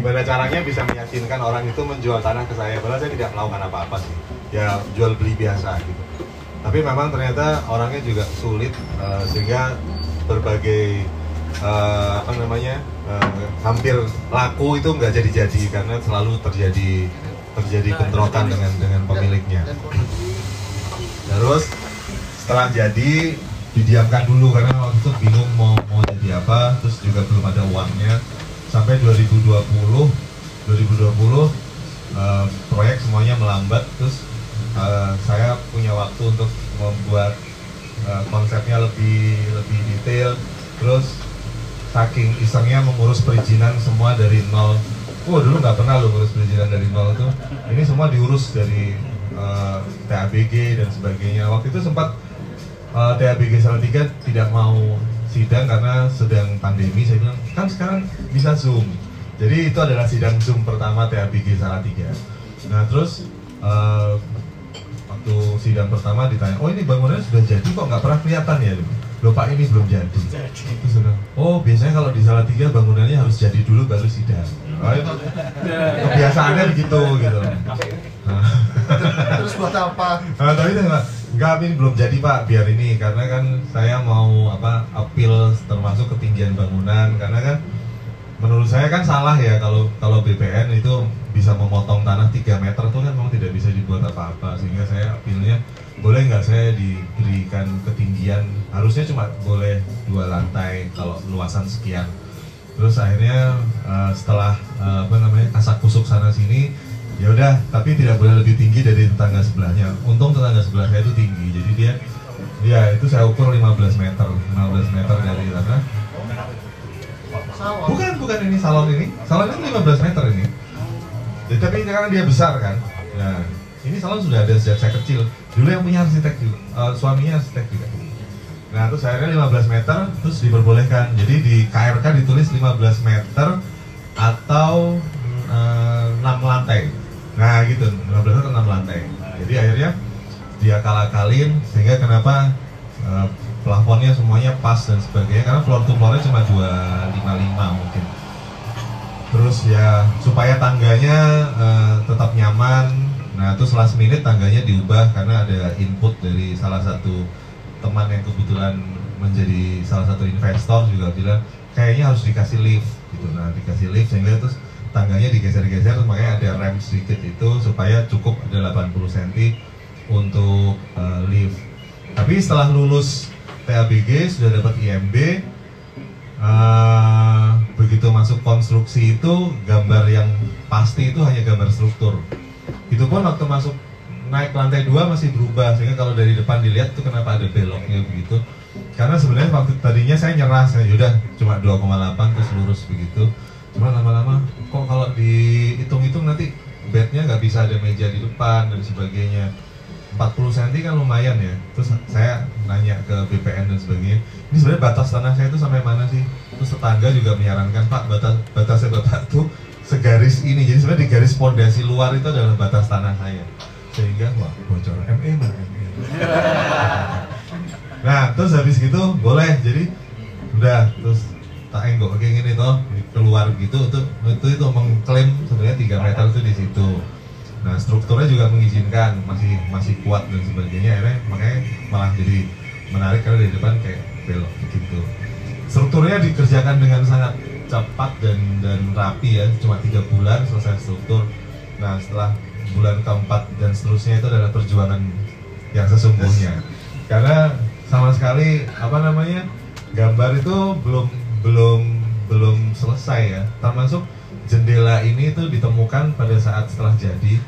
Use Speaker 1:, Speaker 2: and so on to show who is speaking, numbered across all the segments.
Speaker 1: gimana caranya bisa meyakinkan orang itu menjual tanah ke saya? Padahal saya tidak melakukan apa-apa sih. Ya jual beli biasa gitu. Tapi memang ternyata orangnya juga sulit uh, sehingga berbagai uh, apa namanya uh, hampir laku itu nggak jadi-jadi karena selalu terjadi terjadi bentrokan dengan dengan pemiliknya. Terus setelah jadi didiamkan dulu karena waktu itu bingung mau mau jadi apa terus juga belum ada uangnya sampai 2020 2020 uh, proyek semuanya melambat terus uh, saya punya waktu untuk membuat uh, konsepnya lebih lebih detail. Terus saking isengnya mengurus perizinan semua dari nol. Oh dulu nggak pernah lo ngurus perizinan dari nol tuh ini semua diurus dari uh, TABG dan sebagainya. Waktu itu sempat uh, TABG Salatiga tidak mau sidang karena sedang pandemi saya bilang kan sekarang bisa zoom. Jadi itu adalah sidang zoom pertama TABG Salatiga. Nah terus uh, waktu sidang pertama ditanya oh ini bangunannya sudah jadi kok? Nggak pernah kelihatan ya? Loh pak ini belum jadi. Terus oh biasanya kalau di Salatiga bangunannya harus jadi dulu baru sidang. Oh, itu kebiasaannya begitu gitu. Nah.
Speaker 2: terus buat apa?
Speaker 1: Nah, tapi itu enggak ini belum jadi Pak, biar ini karena kan saya mau apa appeal termasuk ketinggian bangunan. Karena kan menurut saya kan salah ya kalau kalau BPN itu bisa memotong tanah 3 meter itu kan memang tidak bisa dibuat apa-apa. Sehingga saya appealnya boleh nggak saya diberikan ketinggian? Harusnya cuma boleh dua lantai kalau luasan sekian. Terus akhirnya uh, setelah uh, apa namanya kasak kusuk sana sini ya udah tapi tidak boleh lebih tinggi dari tetangga sebelahnya. Untung tetangga sebelah saya itu tinggi jadi dia ya itu saya ukur 15 meter 15 meter dari tanah bukan bukan ini salon ini. Salon ini 15 meter ini. Jadi, tapi karena dia besar kan? Ya ini salon sudah ada sejak saya kecil. Dulu yang punya arsitek juga uh, suaminya arsitek juga. Nah terus akhirnya 15 meter terus diperbolehkan. Jadi di KRK ditulis 15 meter atau uh, 6 lantai Nah gitu, 15 atau 6 lantai. Jadi akhirnya dia kalah-kalin sehingga kenapa uh, plafonnya semuanya pas dan sebagainya karena floor to floornya cuma 255 mungkin. Terus ya supaya tangganya uh, tetap nyaman. Nah terus last minute tangganya diubah karena ada input dari salah satu teman yang kebetulan menjadi salah satu investor juga bilang kayaknya harus dikasih lift gitu. Nah dikasih lift sehingga terus tangganya digeser-geser makanya ada rem sedikit itu supaya cukup ada 80 cm untuk uh, lift. Tapi setelah lulus TABG sudah dapat IMB uh, eh, begitu masuk konstruksi itu gambar yang pasti itu hanya gambar struktur. Itu pun waktu masuk naik lantai dua masih berubah sehingga kalau dari depan dilihat itu kenapa ada beloknya begitu. Karena sebenarnya waktu tadinya saya nyerah saya sudah cuma 2,8 terus lurus begitu cuma lama-lama kok kalau dihitung-hitung nanti bednya nggak bisa ada meja di depan dan sebagainya. 40 cm kan lumayan ya. Terus saya nanya ke BPN dan sebagainya ini sebenarnya batas tanah saya itu sampai mana sih? Terus tetangga juga menyarankan pak batas batasnya bapak tuh segaris ini. Jadi sebenarnya di garis pondasi luar itu adalah batas tanah saya. Sehingga wah bocor. ME mana ME nah terus habis gitu boleh. Jadi udah terus tak enggak kayak gini toh keluar gitu itu itu itu mengklaim sebenarnya 3 meter itu di situ. Nah strukturnya juga mengizinkan masih masih kuat dan sebagainya. Akhirnya makanya malah jadi menarik karena di depan kayak belok gitu. Strukturnya dikerjakan dengan sangat cepat dan dan rapi ya. Cuma tiga bulan selesai struktur. Nah setelah bulan keempat dan seterusnya itu adalah perjuangan yang sesungguhnya. Karena sama sekali apa namanya gambar itu belum belum belum selesai ya. Termasuk jendela ini tuh ditemukan pada saat setelah jadi.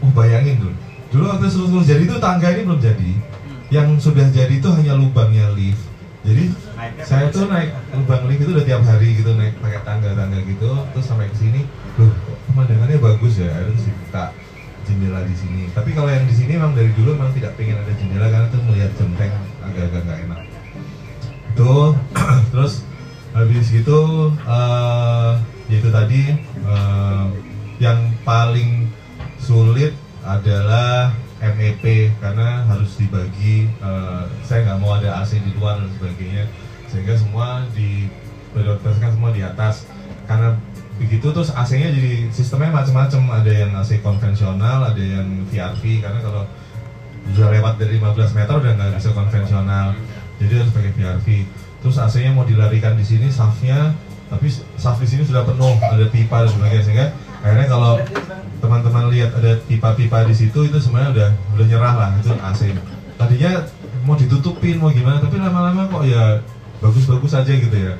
Speaker 1: Oh bayangin dulu. Dulu waktu seluruh jadi itu tangga ini belum jadi. Yang sudah jadi itu hanya lubangnya lift. Jadi saya tuh naik lubang lift itu udah tiap hari gitu naik pakai tangga-tangga gitu terus sampai ke sini. Loh pemandangannya bagus ya? Harus dibuka jendela di sini. Tapi kalau yang di sini memang dari dulu memang tidak pengen ada jendela karena tuh melihat genteng agak-agak nggak enak. Itu terus habis gitu uh, itu tadi uh, yang paling sulit adalah MEP karena harus dibagi uh, saya nggak mau ada AC di luar dan sebagainya sehingga semua di prioritaskan semua di atas. Karena begitu terus AC-nya jadi sistemnya macam-macam ada yang AC konvensional ada yang VRV karena kalau udah lewat dari 15 meter udah nggak bisa konvensional. Jadi harus pakai VRV terus AC-nya mau dilarikan di sini shaftnya tapi shaft di sini sudah penuh ada pipa dan sebagainya sehingga akhirnya kalau teman-teman lihat ada pipa-pipa di situ itu sebenarnya udah udah nyerah lah itu AC tadinya mau ditutupin mau gimana tapi lama-lama kok ya bagus-bagus aja gitu ya.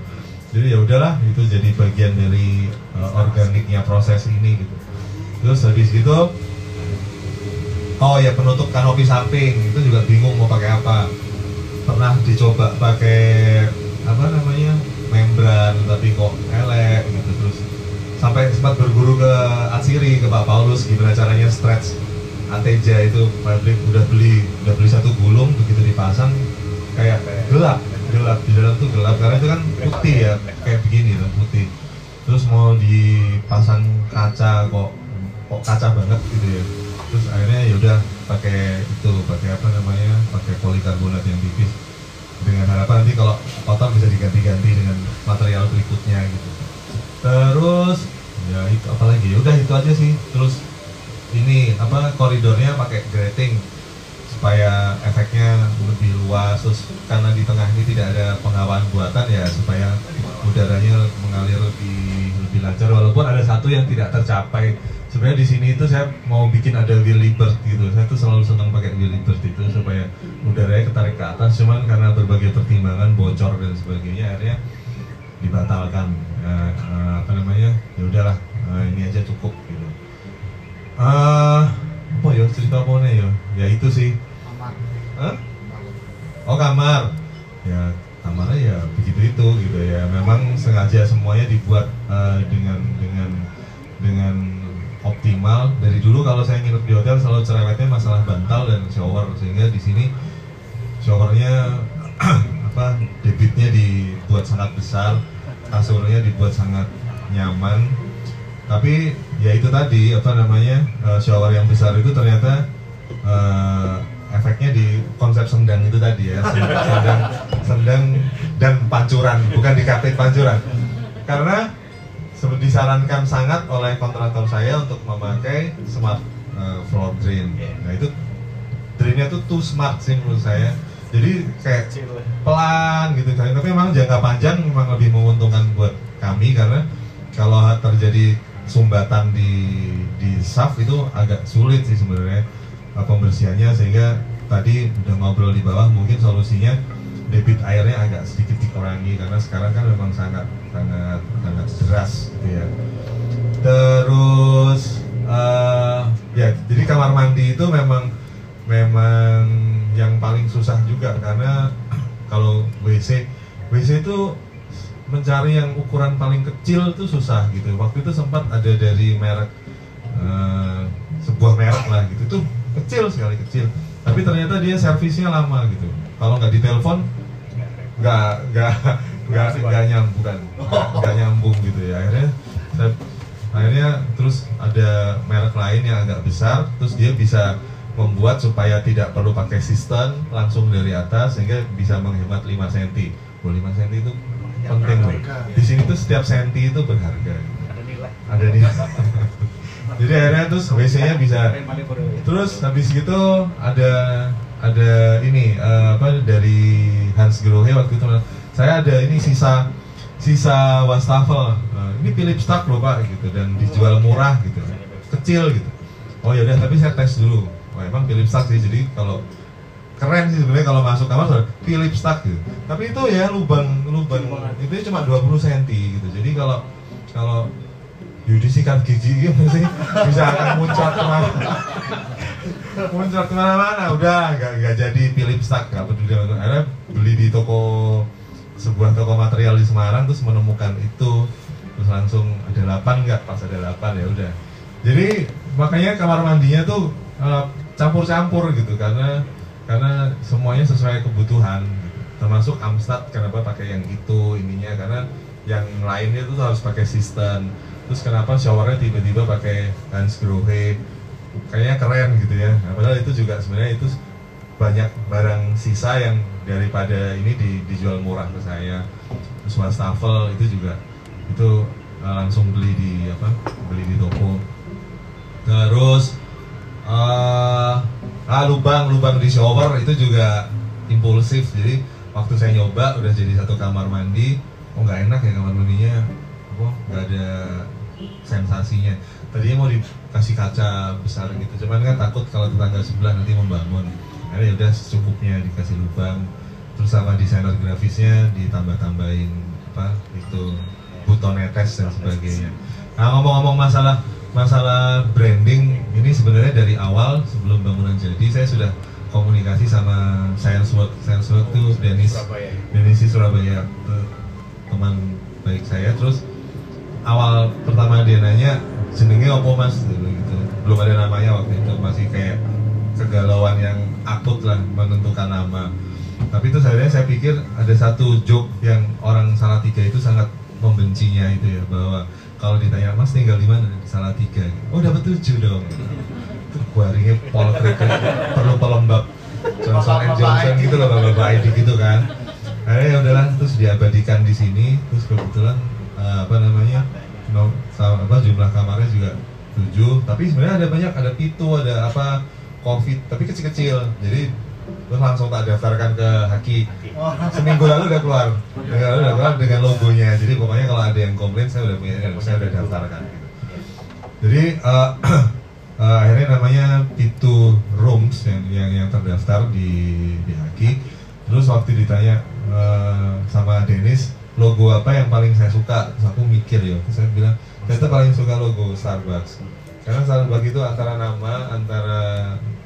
Speaker 1: Jadi ya udahlah itu jadi bagian dari uh, organiknya proses ini gitu. Terus habis gitu oh ya penutup kanopi samping itu juga bingung mau pakai apa pernah dicoba pakai apa namanya membran tapi kok elek gitu. Terus sampai sempat berguru ke Atsiri ke Pak Paulus gimana caranya stretch Ateja itu. Pabrik udah beli udah beli satu gulung begitu dipasang kayak gelap gelap. Di dalam tuh gelap karena itu kan putih ya kayak begini lah putih. Terus mau dipasang kaca kok kok kaca banget gitu ya. Terus akhirnya ya udah pakai itu pakai apa namanya pakai polikarbonat yang tipis. Dengan harapan nanti kalau kotor bisa diganti-ganti dengan material berikutnya gitu. Terus ya itu apalagi? Ya udah itu aja sih. Terus ini apa koridornya pakai grating supaya efeknya lebih luas. Terus karena di tengah ini tidak ada penghawaan buatan ya supaya udaranya mengalir lebih lebih lancar. Walaupun ada satu yang tidak tercapai sebenarnya di sini itu saya mau bikin ada Willy Bird gitu. Saya tuh selalu senang pakai Willy Bird itu supaya udaranya ketarik ke atas. Cuman karena berbagai pertimbangan bocor dan sebagainya akhirnya dibatalkan. Eh, apa namanya? Ya udahlah eh, ini aja cukup gitu. Ah, apa ya cerita apa nih ya? Ya itu sih. Hah? Oh kamar, ya kamarnya ya begitu itu gitu ya. Memang sengaja semuanya dibuat eh, dengan dengan dengan optimal. Dari dulu kalau saya nginep di hotel selalu cerewetnya masalah bantal dan shower sehingga di sini showernya apa debitnya dibuat sangat besar, kasurnya dibuat sangat nyaman. Tapi ya itu tadi apa namanya eh, shower yang besar itu ternyata eh, efeknya di konsep sendang itu tadi ya sendang sendang dan pancuran bukan di kapit pancuran karena disarankan sangat oleh kontraktor saya untuk memakai smart uh, floor drain. Nah itu drainnya tuh too smart sih menurut saya. Jadi kayak pelan gitu kan. Tapi memang jangka panjang memang lebih menguntungkan buat kami karena kalau terjadi sumbatan di di shaft itu agak sulit sih sebenarnya uh, pembersihannya. Sehingga tadi udah ngobrol di bawah mungkin solusinya debit airnya agak sedikit dikurangi karena sekarang kan memang sangat sangat sangat deras gitu ya. Terus uh, ya jadi kamar mandi itu memang memang yang paling susah juga karena kalau WC WC itu mencari yang ukuran paling kecil itu susah gitu. Waktu itu sempat ada dari merek uh, sebuah merek lah gitu. Itu kecil sekali kecil. Tapi ternyata dia servisnya lama gitu. Kalau nggak ditelepon nggak nggak nggak nggak nyambung kan? Nggak, nggak nyambung gitu ya. Akhirnya saya, akhirnya terus ada merek lain yang agak besar terus dia bisa membuat supaya tidak perlu pakai sistem langsung dari atas sehingga bisa menghemat 5 cm. Oh, 5 cm itu penting loh. Di sini tuh setiap senti itu berharga.
Speaker 3: ada nilai.
Speaker 1: Ada di Jadi akhirnya terus WC-nya bisa Terus habis gitu ada ada ini eh, apa dari Hans Grohe waktu itu. Saya ada ini sisa sisa wastafel. Eh, ini Philips Stark loh pak gitu. Dan dijual murah gitu. Kecil gitu. Oh ya udah tapi saya tes dulu. Oh emang Philips Stark sih jadi kalau keren sih sebenarnya kalau masuk kamar sudah Philips Stark gitu. Tapi itu ya lubang lubang itu cuma 20 cm gitu. Jadi kalau kalau Yudi sikat gigi gitu sih bisa akan muncrat ke mana muncrat ke mana-mana udah. Nggak nggak jadi Philips Stark nggak peduli akhirnya beli di toko sebuah toko material di Semarang terus menemukan itu. Terus langsung ada delapan nggak? Pas ada delapan ya udah. Jadi makanya kamar mandinya tuh eh, campur-campur gitu karena karena semuanya sesuai kebutuhan gitu. termasuk Amstrad kenapa pakai yang itu ininya? Karena yang lainnya tuh harus pakai sistem terus kenapa showernya tiba-tiba pakai Hans Grohe kayaknya keren gitu ya. Nah, padahal itu juga sebenarnya itu banyak barang sisa yang daripada ini di- dijual murah ke saya. Terus wastafel itu juga itu uh, langsung beli di apa beli di toko. Terus uh, ah lubang lubang di shower itu juga impulsif. Jadi waktu saya nyoba udah jadi satu kamar mandi. Oh nggak enak ya kamar mandinya? Apa nggak ada sensasinya. Tadinya mau dikasih kaca besar gitu cuman kan takut kalau tetangga sebelah nanti membangun. Akhirnya ya udah secukupnya dikasih lubang terus sama desainer grafisnya ditambah-tambahin apa itu buton netes dan sebagainya. Nah ngomong-ngomong masalah masalah branding ini sebenarnya dari awal sebelum bangunan jadi saya sudah komunikasi sama Science Work Science Work tuh Denis Denis Surabaya teman baik saya. Terus awal pertama dia nanya jenenge opo mas? Dulu gitu. Belum ada namanya waktu itu masih kayak kegalauan yang akut lah menentukan nama. Tapi itu saya saya pikir ada satu joke yang orang salah tiga itu sangat membencinya itu ya bahwa kalau ditanya mas tinggal di mana? Salah tiga oh dapat tujuh dong. Itu guaringnya pol perlu pelembab. Johnson and Johnson gitu loh bapak ID gitu kan. Akhirnya ya udahlah terus diabadikan di sini. Terus kebetulan uh, apa namanya? No, sama, apa jumlah kamarnya juga tujuh. Tapi sebenarnya ada banyak ada pitu ada apa covid tapi kecil-kecil. Jadi terus langsung tak daftarkan ke Haki. Seminggu lalu udah keluar. Seminggu lalu udah keluar dengan logonya. Jadi pokoknya kalau ada yang komplain saya udah punya saya udah daftarkan gitu. jadi uh, uh, akhirnya namanya Pitu Rooms yang yang, yang terdaftar di di Haki. Terus waktu ditanya uh, sama Dennis logo apa yang paling saya suka? Terus aku mikir ya saya bilang saya tuh paling suka logo Starbucks. Karena Starbucks itu antara nama antara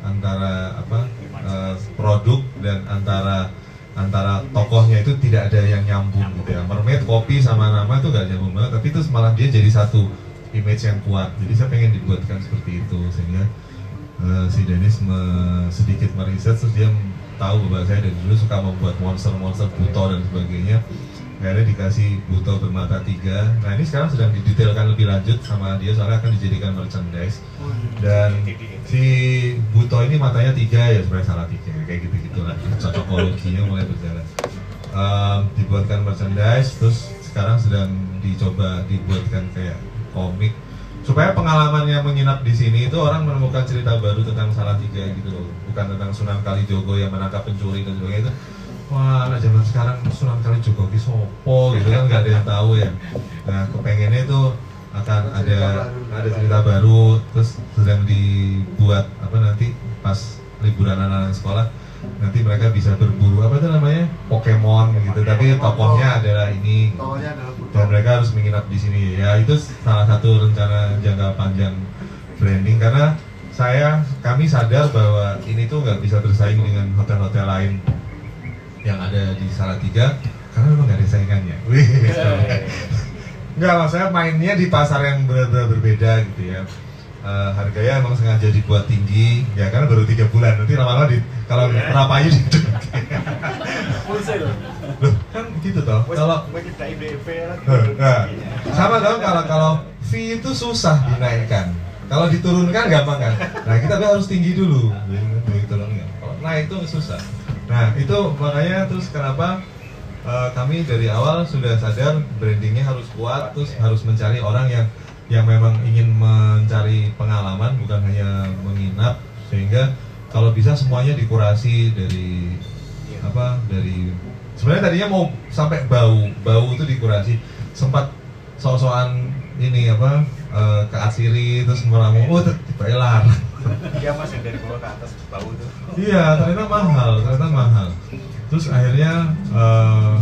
Speaker 1: antara apa uh, produk dan antara antara tokohnya itu tidak ada yang nyambung gitu ya. Mermaid kopi sama nama itu gak nyambung banget tapi itu malah dia jadi satu image yang kuat. Jadi saya pengen dibuatkan seperti itu sehingga uh, si Dennis me, sedikit meriset terus dia tahu bahwa saya dari dulu suka membuat monster-monster buto dan sebagainya akhirnya dikasih buto bermata tiga. Nah ini sekarang sedang didetailkan lebih lanjut sama dia soalnya akan dijadikan merchandise. Dan si buto ini matanya tiga ya sebenarnya salah tiga. Kayak gitu gitulah cocokologinya mulai berjalan. Um, dibuatkan merchandise terus sekarang sedang dicoba dibuatkan kayak komik. Supaya pengalamannya menginap di sini itu orang menemukan cerita baru tentang salah tiga gitu loh. Bukan tentang Sunan Kalijogo yang menangkap pencuri dan sebagainya. Itu wah anak zaman sekarang Sunan Kalijogo ki sopo gitu kan nggak ada yang tahu ya. Nah kepengennya itu akan ada ada cerita baru. terus sedang dibuat apa nanti pas liburan anak-anak sekolah nanti mereka bisa berburu apa itu namanya? Pokemon gitu. Tapi tokohnya adalah ini. Dan mereka harus menginap di sini. Ya itu salah satu rencana jangka panjang branding karena saya kami sadar bahwa ini tuh nggak bisa bersaing dengan hotel-hotel lain yang ada di Salatiga karena memang nggak ada saingannya. Wih, nggak maksudnya mainnya di pasar yang benar-benar berbeda gitu ya. Uh, harganya emang sengaja dibuat tinggi ya karena baru tiga bulan. Nanti lama-lama di kalau yeah. perapayu di loh kan gitu toh. Kalau nah, sama dong kalau kalau fee itu susah dinaikkan. Kalau diturunkan gampang kan? Nah kita harus tinggi dulu. Loh kalau naik itu susah nah itu makanya terus kenapa uh, kami dari awal sudah sadar brandingnya harus kuat terus harus mencari orang yang yang memang ingin mencari pengalaman bukan hanya menginap. Sehingga kalau bisa semuanya dikurasi dari apa dari sebenarnya tadinya mau sampai bau bau itu dikurasi. Sempat so-soan ini apa uh, ke asiri terus meramu oh tiba elar
Speaker 3: iya mas yang dari bawah ke atas bau tuh.
Speaker 1: Iya ternyata mahal ternyata mahal. Terus akhirnya uh,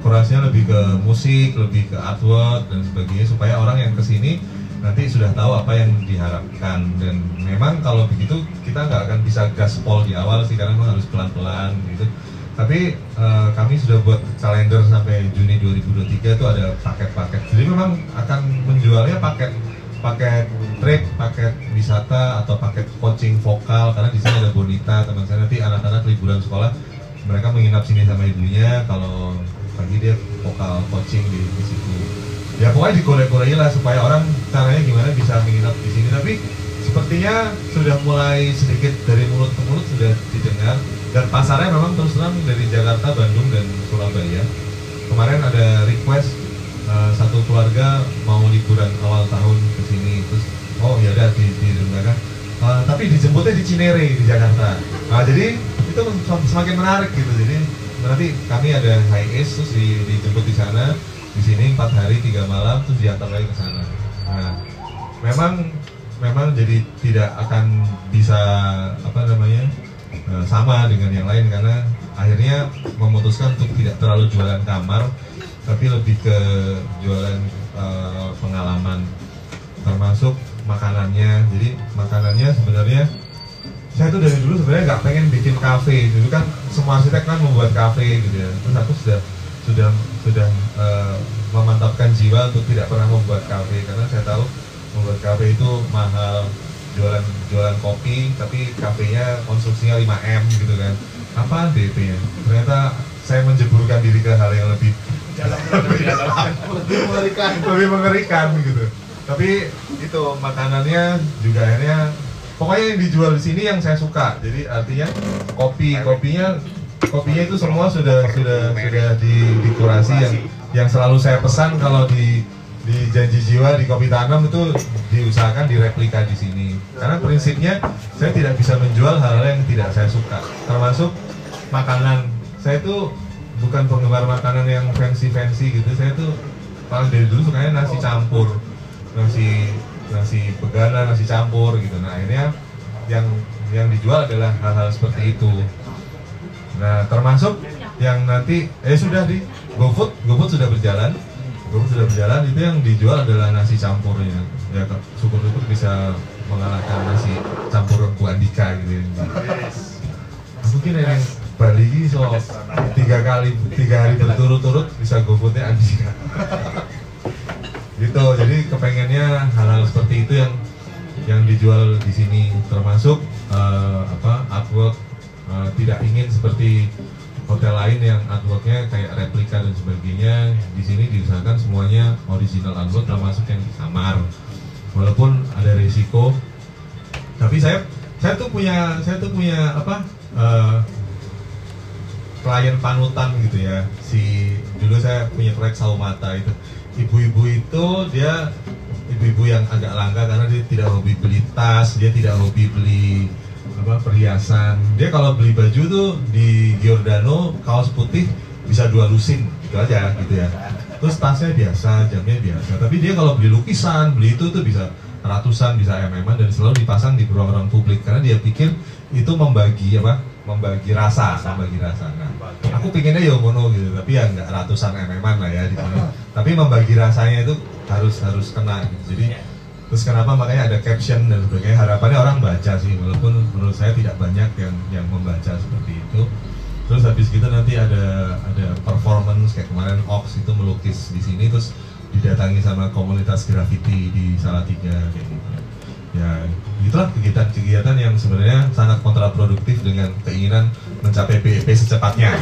Speaker 1: kurasinya lebih ke musik, lebih ke artwork dan sebagainya supaya orang yang ke sini nanti sudah tahu apa yang diharapkan. Dan memang kalau begitu kita nggak akan bisa gaspol di awal sih karena memang harus pelan-pelan gitu. Tapi uh, kami sudah buat kalender sampai Juni 2023 itu ada paket-paket. Jadi memang akan menjualnya paket paket trip, paket wisata atau paket coaching vokal karena di sini ada bonita teman saya. Nanti anak-anak liburan sekolah mereka menginap sini sama ibunya. Kalau pagi dia vokal coaching di, di situ. Ya pokoknya digoreng-gorengin lah supaya orang caranya gimana bisa menginap di sini. Tapi sepertinya sudah mulai sedikit dari mulut ke mulut sudah didengar. Dan pasarnya memang terus terang dari Jakarta, Bandung dan Surabaya. Kemarin ada request eh, satu keluarga mau liburan awal tahun ke sini terus oh ya udah di di Eh, tapi dijemputnya di Cinere di Jakarta. Nah jadi itu sem- semakin menarik gitu jadi nanti kami ada high ace terus di, dijemput di sana di sini empat hari tiga malam terus diantar lagi ke sana. Nah memang memang jadi tidak akan bisa apa namanya eh, sama dengan yang lain karena akhirnya memutuskan untuk tidak terlalu jualan kamar tapi lebih ke jualan eh, pengalaman. Termasuk makanannya. Jadi makanannya sebenarnya saya tuh dari dulu sebenarnya nggak pengen bikin kafe. Dulu kan semua arsitek kan membuat kafe gitu ya. Terus aku sudah sudah sudah eh, memantapkan jiwa untuk tidak pernah membuat kafe. Karena saya tahu membuat kafe itu mahal. Jualan jualan kopi tapi kafenya konstruksinya 5 m gitu kan. Apa DP nya ternyata saya menjeburkan diri ke hal yang lebih
Speaker 2: Lebih mengerikan.
Speaker 1: lebih mengerikan gitu. Tapi itu makanannya juga akhirnya pokoknya yang dijual di sini yang saya suka. Jadi artinya kopi kopinya kopinya itu semua sudah sudah sudah di dikurasi yang yang selalu saya pesan kalau di di janji jiwa di kopi tanam itu diusahakan direplika di sini. Karena prinsipnya saya tidak bisa menjual hal-hal yang tidak saya suka. Termasuk makanan. Saya itu bukan penggemar makanan yang fancy fancy gitu. Saya tuh paling dari dulu sukanya nasi campur. Nasi nasi begana nasi campur gitu. Nah akhirnya yang yang dijual adalah hal-hal seperti itu. Nah termasuk yang nanti eh sudah di GoFood. GoFood sudah berjalan. GoFood sudah berjalan. Itu yang dijual adalah nasi campurnya. Ya syukur-syukur bisa mengalahkan nasi campur Bu Andika gitu ya. mungkin yang Bali ini so tiga kali tiga hari berturut-turut bisa GoFoodnya Andika gitu jadi kepengennya hal-hal seperti itu yang yang dijual di sini. Termasuk eh, apa artwork eh, tidak ingin seperti hotel lain yang artworknya kayak replika dan sebagainya. Di sini diusahakan semuanya original artwork termasuk yang di kamar walaupun ada risiko tapi saya saya tuh punya saya tuh punya apa eh, klien panutan gitu ya. Si dulu saya punya proyek Saumata itu. Ibu-ibu itu dia ibu-ibu yang agak langka karena dia tidak hobi beli tas dia tidak hobi beli apa perhiasan. Dia kalau beli baju tuh di Giordano kaos putih bisa dua lusin gitu aja gitu ya. Terus tasnya biasa jamnya biasa. Tapi dia kalau beli lukisan beli itu tuh bisa ratusan bisa mm dan selalu dipasang di ruang-ruang publik. Karena dia pikir itu membagi apa membagi rasa membagi rasa. Nah aku pinginnya ya ngono gitu tapi ya nggak ratusan mm lah ya di sini tapi membagi rasanya itu harus harus kena gitu. jadi terus kenapa? Makanya ada caption dan sebagainya. Harapannya orang baca sih walaupun menurut saya tidak banyak yang yang membaca seperti itu. Terus habis gitu nanti ada ada performance kayak kemarin Ox itu melukis di sini terus didatangi sama komunitas graffiti di Salatiga kayak gitu ya itulah kegiatan-kegiatan yang sebenarnya sangat kontraproduktif dengan keinginan mencapai secepatnya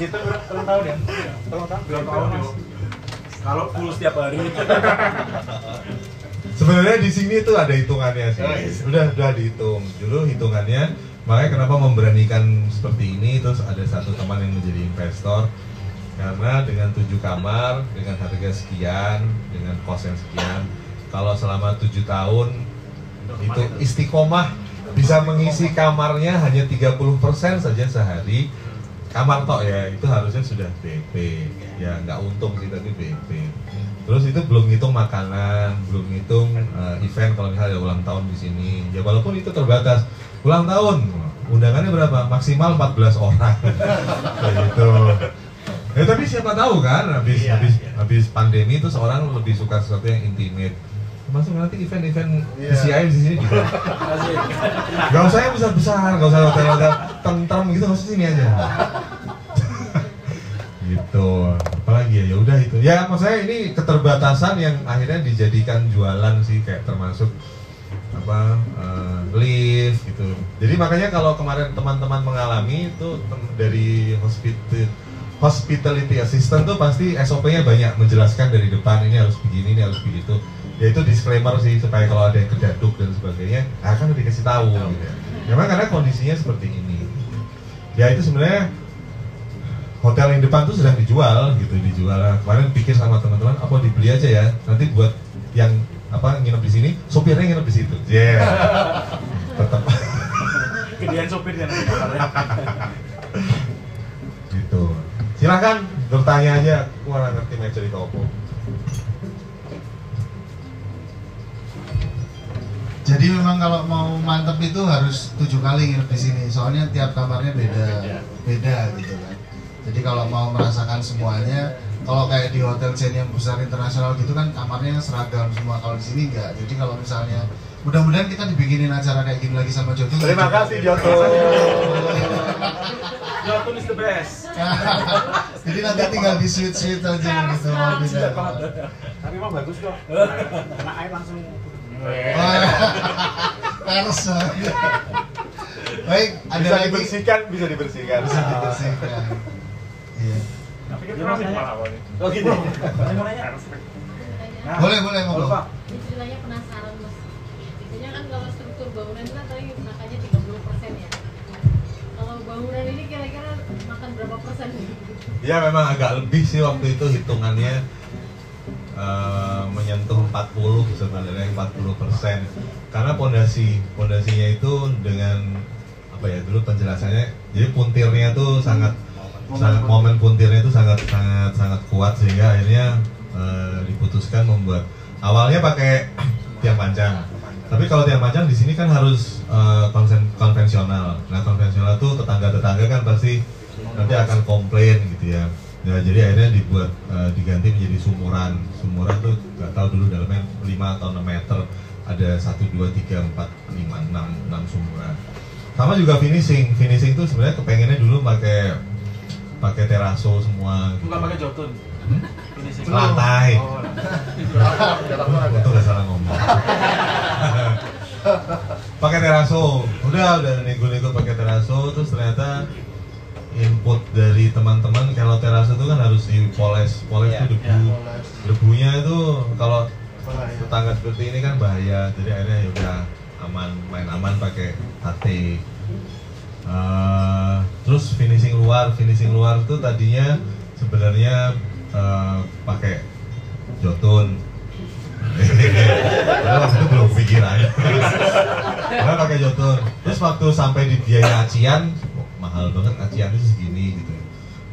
Speaker 3: situ ulang tahun ya? Ulang tahun? Ulang tahun mas. Kalau full setiap hari.
Speaker 1: Sebenarnya di sini tuh ada hitungannya sih. Udah udah dihitung. Dulu hitungannya makanya kenapa memberanikan seperti ini terus ada satu teman yang menjadi investor karena dengan tujuh kamar dengan harga sekian dengan kos yang sekian. Kalau selama tujuh tahun itu istiqomah. Bisa mengisi kamarnya hanya 30% saja sehari. Kamar tok ya itu harusnya sudah BP ya nggak untung sih tapi BP terus itu belum ngitung makanan belum ngitung eh, event. Kalau misalnya ada ulang tahun di sini. Ya walaupun itu terbatas. Ulang tahun undangannya berapa? Maksimal 14 orang. Kayak gitu ya tapi siapa tahu kan habis
Speaker 3: Iya,
Speaker 1: habis
Speaker 3: iya.
Speaker 1: habis pandemi itu seorang lebih suka sesuatu yang intimate termasuk nanti event-event. PCI di sini juga Gak usah yang besar-besar, gak usah hotel-hotel tentrem gitu, harus sini aja. gitu. Apalagi ya, ya udah itu. Ya maksudnya ini keterbatasan yang akhirnya dijadikan jualan sih kayak termasuk apa eh, lift gitu. Jadi makanya kalau kemarin teman-teman mengalami itu tem- dari hospital hospitality assistant tuh pasti SOP-nya banyak menjelaskan dari depan ini harus begini, ini harus begitu. Ya itu disclaimer sih supaya kalau ada yang kedaduk dan sebagainya, akan dikasih tahu gitu ya. Memang karena kondisinya seperti ini. Ya itu sebenarnya hotel yang depan tuh sedang dijual gitu dijual kemarin pikir sama teman-teman apa dibeli aja ya nanti buat yang apa nginep di sini sopirnya nginep di situ yeah tetap
Speaker 3: Gedean sopir ya nanti kabarnya.
Speaker 1: gitu silahkan bertanya aja aku nggak ngerti main cerita opo
Speaker 2: Jadi memang kalau mau mantep itu harus tujuh kali nginep di sini. Soalnya tiap kamarnya beda, beda gitu kan. Jadi kalau mau merasakan semuanya, kalau kayak di hotel chain yang besar internasional gitu kan kamarnya seragam semua. Kalau di sini enggak. Jadi kalau misalnya mudah-mudahan kita dibikinin acara kayak gini lagi sama Jodoh.
Speaker 1: terima kasih Joto
Speaker 3: Jotun is the best.
Speaker 2: Jadi nanti tinggal di suite suite aja gitu mau
Speaker 3: banget.
Speaker 4: Tapi emang bagus kok. Kena air langsung.
Speaker 2: Banget. Baik, ada
Speaker 1: bisa
Speaker 2: lagi
Speaker 1: dibersihkan bisa dibersihkan
Speaker 2: bisa dibersihkan. Iya.
Speaker 3: Tapi kita
Speaker 4: Dia
Speaker 3: masih malah.
Speaker 4: Oh gitu.
Speaker 3: Saya mau nanya.
Speaker 4: Nah,
Speaker 2: Boleh, boleh, ngobrol.
Speaker 5: Ceritanya penasaran mas. Biasanya kan kalau struktur bangunan itu kan tadi makanya 30 persen ya. Kalau bangunan ini kira-kira makan berapa persen?
Speaker 1: Ya memang agak lebih sih waktu itu hitungannya. Eh, menyentuh 40 sebenarnya 40 persen. Karena pondasi pondasinya itu dengan apa ya dulu penjelasannya jadi puntirnya tuh sangat sangat momen puntirnya itu sangat sangat sangat kuat sehingga akhirnya eh, diputuskan membuat. Awalnya pakai tiang panjang tapi kalau tiang panjang di sini kan harus konsen- konvensional nah konvensional tuh tetangga tetangga kan pasti nanti akan komplain gitu ya ya jadi akhirnya dibuat eh, diganti menjadi sumuran sumuran tuh nggak tahu dulu dalamnya 5 atau 6 meter ada 1, 2, 3, 4, 5, 6, 6 sumuran sama juga finishing finishing tuh sebenarnya kepengennya dulu pakai pakai teraso semua gitu.
Speaker 3: Bukan pakai Jotun.
Speaker 1: Hmm? Lantai.
Speaker 3: Oh,
Speaker 1: Untung gak salah ngomong. pakai teraso, udah udah nego-nego pakai teraso, terus ternyata input dari teman-teman kalau teraso itu kan harus dipoles, poles
Speaker 4: Iya,
Speaker 1: itu debu,
Speaker 4: iya.
Speaker 1: debunya itu kalau tetangga seperti ini kan bahaya, jadi akhirnya ya udah aman, main aman pakai HT. Eh, terus finishing luar, finishing luar itu tadinya sebenarnya eh, pakai jotun. Padahal waktu itu belum pikiran. Karena pakai jotun. Terus waktu sampai di biaya acian, oh, mahal banget acian itu segini gitu.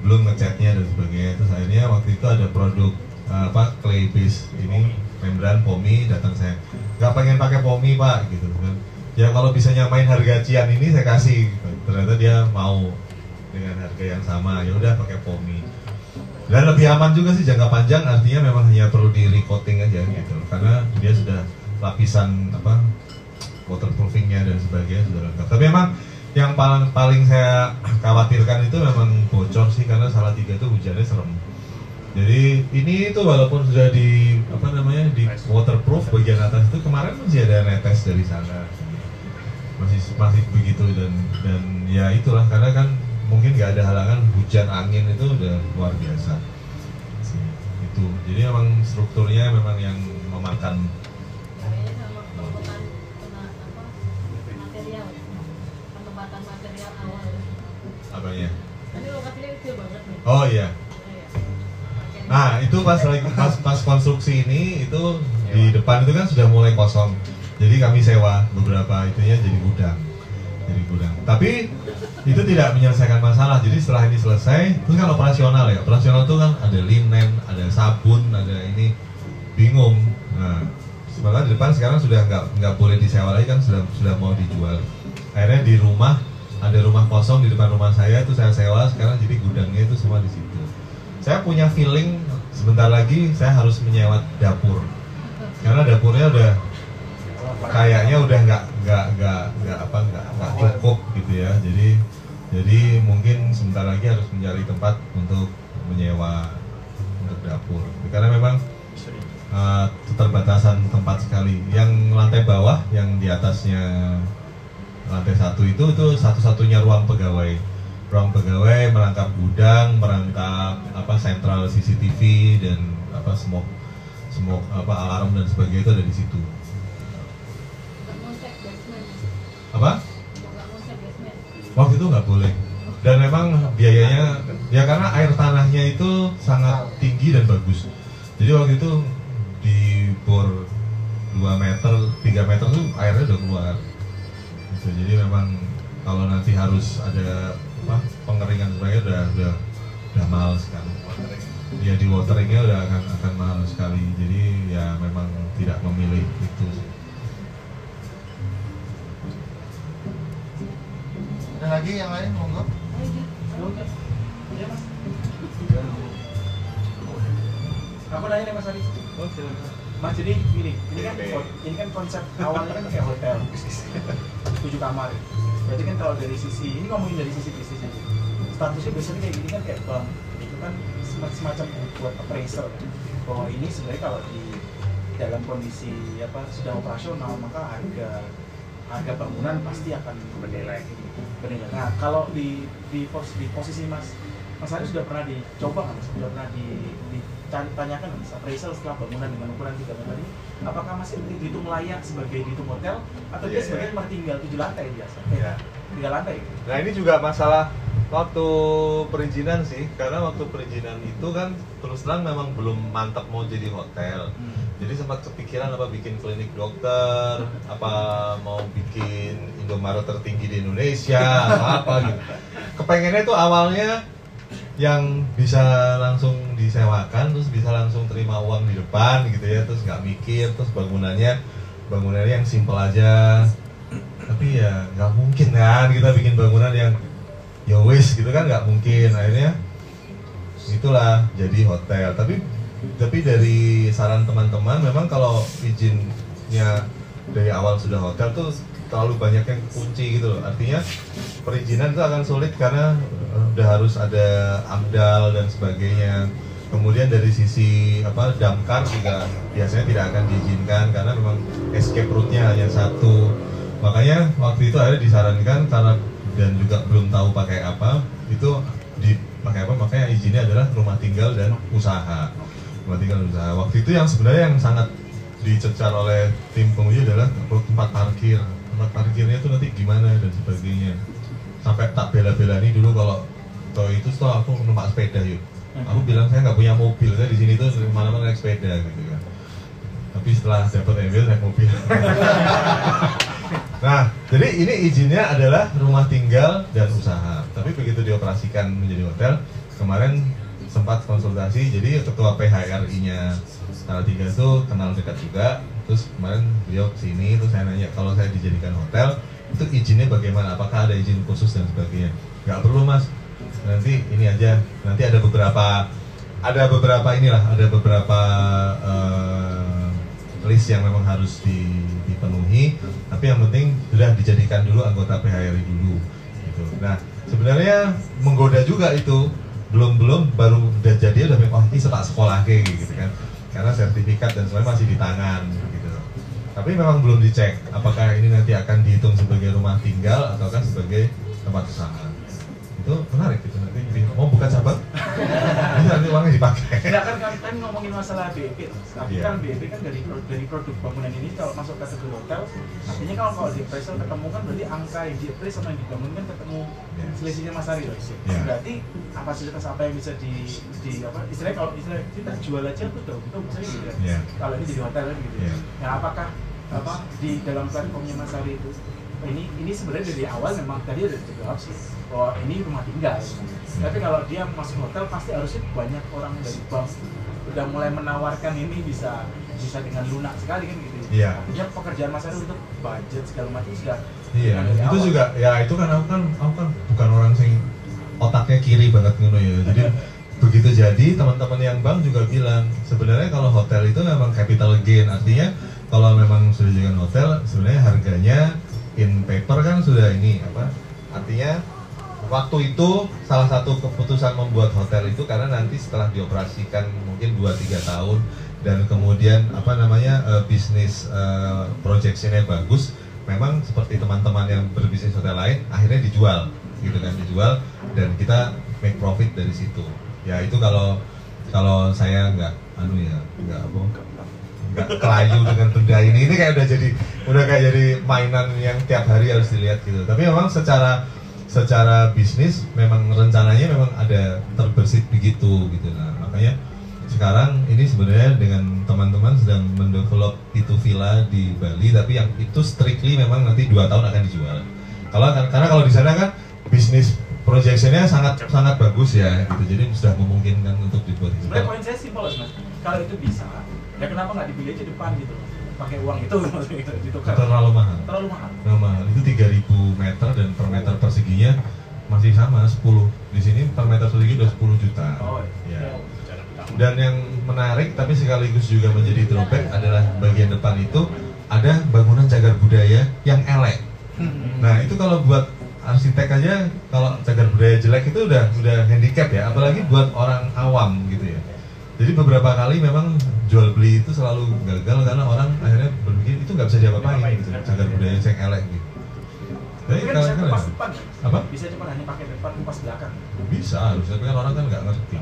Speaker 1: Belum ngecatnya dan sebagainya. Terus akhirnya waktu itu ada produk eh, apa clay base ini membran pomi datang saya nggak pengen pakai pomi pak gitu kan ya kalau bisa nyamain harga acian ini saya kasih ternyata dia mau dengan harga yang sama ya udah pakai pomi dan lebih aman juga sih jangka panjang artinya memang hanya perlu di recoating aja gitu. Karena dia sudah lapisan apa waterproofingnya dan sebagainya sudah lengkap. Tapi memang yang paling paling saya khawatirkan itu memang bocor sih karena salah tiga itu hujannya serem. Jadi ini itu walaupun sudah di apa namanya di waterproof bagian atas itu kemarin masih ada netes dari sana. Masih masih begitu dan dan ya itulah karena kan mungkin nggak ada halangan hujan angin itu udah luar biasa itu jadi memang strukturnya memang yang memakan
Speaker 5: Kayaknya sama penempatan pena, apa material, penempatan material awal.
Speaker 1: apanya
Speaker 5: Ini lokasinya kecil banget nih.
Speaker 1: oh iya
Speaker 5: Iya.
Speaker 1: Nah itu pas lagi pas, pas konstruksi ini itu di depan itu kan sudah mulai kosong. Jadi kami sewa beberapa itunya jadi gudang, jadi gudang. Tapi itu tidak menyelesaikan masalah. Jadi setelah ini selesai, terus kan operasional ya. Operasional itu kan ada linen, ada sabun, ada ini bingung. Nah, sebenarnya di depan sekarang sudah nggak nggak boleh disewa lagi kan sudah sudah mau dijual. Akhirnya di rumah ada rumah kosong di depan rumah saya itu saya sewa. Sekarang jadi gudangnya itu semua di situ saya punya feeling sebentar lagi saya harus menyewa dapur karena dapurnya udah kayaknya udah nggak nggak nggak nggak apa nggak nggak cukup gitu ya. Jadi jadi mungkin sebentar lagi harus mencari tempat untuk menyewa untuk dapur. Karena memang uh, keterbatasan tempat sekali. Yang lantai bawah yang di atasnya lantai satu itu itu satu-satunya ruang pegawai. Ruang pegawai merangkap gudang merangkap apa sentral CCTV dan apa smoke smoke apa alarm dan sebagainya itu ada di situ
Speaker 5: Nggak konsep basement.
Speaker 1: Apa? Waktu itu nggak boleh. Dan memang biayanya ya karena air tanahnya itu sangat tinggi dan bagus. Jadi waktu itu di bor 2 meter 3 meter tuh airnya udah keluar. Gitu. jadi memang kalau nanti harus ada apa pengeringan sebagainya udah udah udah mahal sekali. Ya di wateringnya udah akan akan mahal sekali. Jadi ya memang tidak memilih itu. sih.
Speaker 2: Ada lagi yang lain monggo?
Speaker 3: Mas. Aku nanya nih mas Adi. Mas jadi gini, ini kan ini kan konsep awalnya kan kayak hotel, tujuh kamar. Berarti kan kalau dari sisi ini ngomongin dari sisi bisnis aja. Statusnya biasanya kayak gini kan kayak bank, itu kan sem- semacam buat appraiser kan. Bahwa ini sebenarnya kalau di dalam kondisi apa sudah operasional maka harga harga bangunan pasti akan bernilai Nah kalau di di, pos, di posisi mas Mas Ari sudah pernah dicoba mas? Sudah pernah di, ditanyakan mas? Appraisal setelah bangunan dengan ukuran 3 meter ini apakah masih dihitung layak sebagai dihitung hotel atau dia
Speaker 1: Iya,
Speaker 3: sebagai
Speaker 1: iya.
Speaker 3: rumah tinggal tujuh lantai biasa?
Speaker 1: Iya.
Speaker 3: Tiga lantai gitu.
Speaker 1: Nah ini juga masalah waktu perizinan sih, karena waktu perizinan itu kan terus terang memang belum mantap mau jadi hotel. Jadi sempat kepikiran apa bikin klinik dokter, apa mau bikin Indomaret tertinggi di Indonesia, apa gitu. Kepengennya itu awalnya yang bisa langsung disewakan, terus bisa langsung terima uang di depan gitu ya, terus nggak mikir, terus bangunannya bangunannya yang simple aja. Tapi ya nggak mungkin kan kita bikin bangunan yang ya gitu kan nggak mungkin akhirnya itulah jadi hotel tapi tapi dari saran teman-teman memang kalau izinnya dari awal sudah hotel tuh terlalu banyak yang kunci gitu loh. Artinya perizinan itu akan sulit karena eh, udah harus ada amdal dan sebagainya. Kemudian dari sisi apa damkar juga biasanya tidak akan diizinkan karena memang escape route-nya hanya satu. Makanya waktu itu ada disarankan karena dan juga belum tahu pakai apa itu di pakai apa? Makanya izinnya adalah rumah tinggal dan usaha dan usaha waktu itu yang sebenarnya yang sangat dicecar oleh tim penguji adalah tempat parkir. Tempat parkirnya itu nanti gimana dan sebagainya. Sampai tak bela-bela nih dulu kalau toh itu toh aku numpak sepeda yuk. Aku bilang saya nggak punya mobil. Saya di sini tuh mana-mana naik sepeda gitu kan. Tapi setelah dapat mobil naik mobil. Nah, jadi ini izinnya adalah rumah tinggal dan usaha. Tapi begitu dioperasikan menjadi hotel, kemarin sempat konsultasi. Jadi ketua PHRI-nya Salatiga itu kenal dekat juga. Terus kemarin beliau ke sini, terus saya nanya kalau saya dijadikan hotel, itu izinnya bagaimana? Apakah ada izin khusus dan sebagainya? Nggak perlu mas. Nanti ini aja. Nanti ada beberapa, ada beberapa inilah, ada beberapa eh, list yang memang harus di- dipenuhi tapi yang penting sudah dijadikan dulu anggota PHRI dulu gitu. Nah sebenarnya menggoda juga itu belum belum baru udah jadi udah oh ini setak sekolah kayak gitu kan karena sertifikat dan sebagainya masih di tangan gitu. Tapi memang belum dicek apakah ini nanti akan dihitung sebagai rumah tinggal ataukah sebagai tempat usaha. Itu menarik gitu nanti mau buka cabang, ini nanti uangnya dipakai.
Speaker 3: Tidak kan kan, ngomongin masalah BEP, tapi
Speaker 1: Iya.
Speaker 3: kan BEP kan dari dari produk bangunan ini kalau masuk kategori hotel, artinya kalau kalau di appraisal ketemu kan berarti angka yang di appraise sama yang dibangun kan ketemu
Speaker 1: Iya.
Speaker 3: selisihnya Mas Ari loh.
Speaker 1: Iya.
Speaker 3: Berarti apa fasilitas apa yang bisa di di apa istilahnya kalau istilah kita jual aja tuh tuh itu misalnya gitu ya. Kalau ini jadi hotel kan gitu.
Speaker 1: Iya.
Speaker 3: Nah apakah apa di dalam platformnya Mas Ari itu ini ini sebenarnya dari awal memang tadi udah dijawab sih bahwa ini rumah tinggal. Tapi kalau dia masuk hotel pasti harusnya banyak orang dari bank udah mulai menawarkan ini bisa bisa dengan lunak sekali kan gitu.
Speaker 1: Iya.
Speaker 3: Artinya pekerjaan Mas Ari untuk budget segala macam sudah
Speaker 1: Iya, itu
Speaker 3: awal.
Speaker 1: juga ya itu kan aku kan aku kan bukan orang sing otaknya kiri banget ngono ya. Jadi begitu jadi teman-teman yang bank juga bilang sebenarnya kalau hotel itu memang capital gain artinya kalau memang sudah jadi hotel sebenarnya harganya in paper kan sudah ini apa artinya waktu itu salah satu keputusan membuat hotel itu karena nanti setelah dioperasikan mungkin 2-3 tahun dan kemudian apa namanya eh, bisnis eh, projectionnya bagus memang seperti teman-teman yang berbisnis hotel lain akhirnya dijual gitu kan dijual dan kita make profit dari situ. Ya itu kalau kalau saya nggak anu ya nggak apa nggak kelayu dengan benda ini. Ini kayak udah jadi udah kayak jadi mainan yang tiap hari harus dilihat gitu. Tapi memang secara secara bisnis memang rencananya memang ada terbersit begitu gitu. Nah makanya sekarang ini sebenarnya dengan teman-teman sedang mendevelop itu villa di Bali tapi yang itu strictly memang nanti dua tahun akan dijual. Kalau karena kalau di sana kan bisnis projectionnya sangat sangat bagus ya gitu. Jadi sudah memungkinkan untuk dibuat.
Speaker 3: Sebenarnya poin saya simpel mas. Kalau itu bisa, ya kenapa nggak dibeli aja depan gitu? Pakai uang itu maksudnya gitu, ditukar.
Speaker 1: terlalu mahal
Speaker 3: Terlalu mahal.
Speaker 1: Nah, mahal itu 3000 meter dan per meter perseginya masih sama 10 di sini per meter persegi udah 10 juta
Speaker 3: Oh,
Speaker 1: ya.
Speaker 3: iya.
Speaker 1: dan yang menarik tapi sekaligus juga menjadi drawback adalah bagian depan itu ada bangunan cagar budaya yang elek nah itu kalau buat arsitek aja kalau cagar budaya jelek itu udah udah handicap ya apalagi buat orang awam gitu ya jadi beberapa kali memang jual beli itu selalu gagal karena orang akhirnya berpikir itu nggak bisa diapa-apain gitu cagar budaya yang elek gitu
Speaker 3: Tapi kan bisa kupas depan.
Speaker 1: apa
Speaker 3: Bisa cuma hanya pakai depan kupas belakang.
Speaker 1: bisa harus tapi kan orang kan nggak ngerti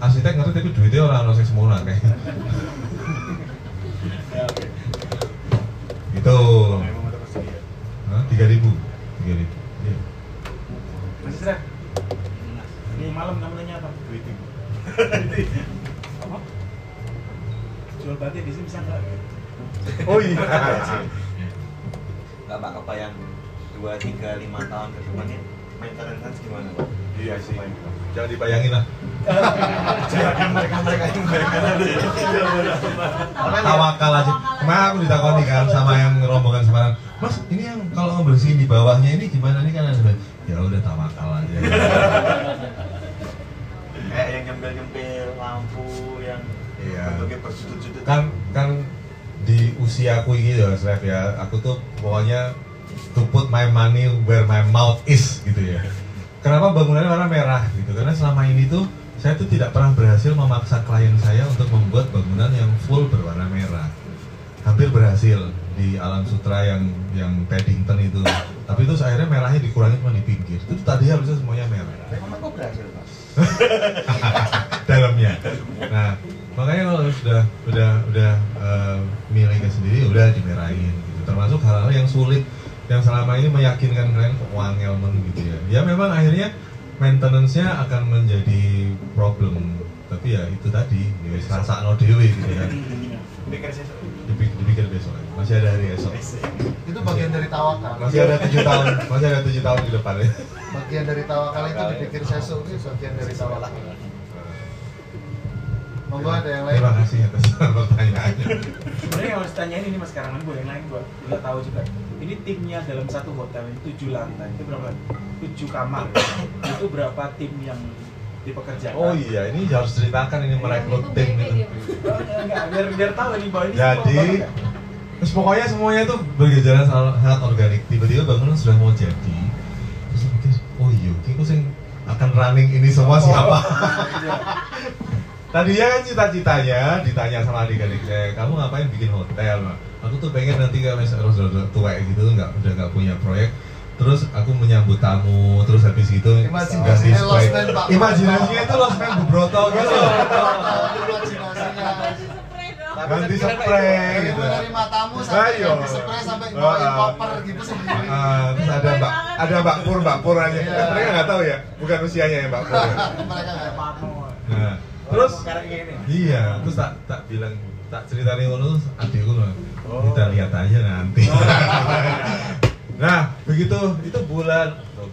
Speaker 1: arsitek ngerti tapi duitnya orang orang semua kayak
Speaker 3: Ya, oke.
Speaker 1: itu
Speaker 4: Memang motor persegi ya.
Speaker 1: tiga ribu tiga ribu Iya.
Speaker 3: Mas Isra, ini malam namanya apa?
Speaker 4: Duiting.
Speaker 3: apa? Jual batik di sini bisa nggak?
Speaker 1: oh iya.
Speaker 6: Nggak pak kebayang dua tiga lima tahun ke depan ini maintenance gimana pak?
Speaker 1: iya sih. Jangan dibayangin lah.
Speaker 6: Jangan mereka mereka yang bayangkan ada ya.
Speaker 1: tawakal aja. Kemarin aku ditakoni kan sama yang rombongan Semarang mas ini yang kalau ngebersihin di bawahnya ini gimana? Nih kan ada ya udah tawakal aja.
Speaker 6: Kayak yang nyempil nyempil lampu yang
Speaker 1: Iya. kan kan di usiaku gitu ya Slep ya. Aku tuh pokoknya to put my money where my mouth is gitu ya. Kenapa bangunannya warna merah gitu? Karena selama ini tuh saya tuh tidak pernah berhasil memaksa klien saya untuk membuat bangunan yang full berwarna merah. Hampir berhasil di Alam Sutra yang yang Paddington itu. Tapi terus akhirnya merahnya dikurangi cuma di pinggir. Itu tadi harusnya semuanya merah.
Speaker 6: Memang aku berhasil pak.
Speaker 1: dalamnya. Nah, makanya kalau sudah udah udah eh, miliknya sendiri udah dimerahin gitu. Termasuk hal-hal yang sulit yang selama ini meyakinkan kalian kok wangel men gitu ya. Ya memang akhirnya maintenance-nya akan menjadi problem. Tapi ya itu tadi, ya wis rasakno dhewe gitu ya. Dipikir, dipikir besok. Masih ada hari esok.
Speaker 2: itu bagian dari tawakal
Speaker 1: Masih ada tujuh tahun, masih ada tujuh tahun di depan ya.
Speaker 2: bagian dari tawakal itu dipikir sesuk itu bagian dari tawakal monggo ada yang lain
Speaker 1: Terima kasih atas pertanyaannya.
Speaker 3: Sebenarnya yang harus tanyain ini mas sekarang ini gue yang lain gue nggak tahu juga. Ini timnya dalam satu hotel ini tujuh lantai itu berapa? Tujuh kamar. itu berapa tim yang dipekerjakan?
Speaker 1: Oh iya, ini harus ceritakan ini merekrut tim itu.
Speaker 3: Oh, enggak, biar biar tahu ini bahwa ini
Speaker 1: Jadi, terus pokoknya semuanya tuh berjalan sangat sangat organik. Tiba-tiba bangunan sudah mau jadi. Terus mikir, oh iya, kayaknya sing akan running ini semua siapa? Tadinya kan cita-citanya ditanya sama adik-adik saya, kamu ngapain bikin hotel? Aku tuh pengen nanti kalau misalnya udah tua gitu, nggak udah nggak punya proyek, terus aku menyambut tamu, terus habis gitu.
Speaker 2: Man, Pak.
Speaker 1: Imajinasinya itu Lost Man Bubroto gitu.
Speaker 2: imajinasinya
Speaker 1: Ganti spray gitu.
Speaker 2: menerima tamu sampai
Speaker 1: Ayo.
Speaker 2: ganti spray sampai bawain
Speaker 1: Ah.
Speaker 2: koper gitu sendiri
Speaker 1: Ah, terus ada mbak ada mbak pur mbak pur aja
Speaker 2: Iya.
Speaker 1: mereka nggak tahu ya bukan usianya ya mbak pur ya.
Speaker 2: mereka nggak
Speaker 3: Parno.
Speaker 1: Terus?
Speaker 3: Sekarang ini.
Speaker 1: iya terus tak tak bilang tak ceritain ngono terus adikku bilang, kita lihat aja nanti. Nah begitu itu bulan oh,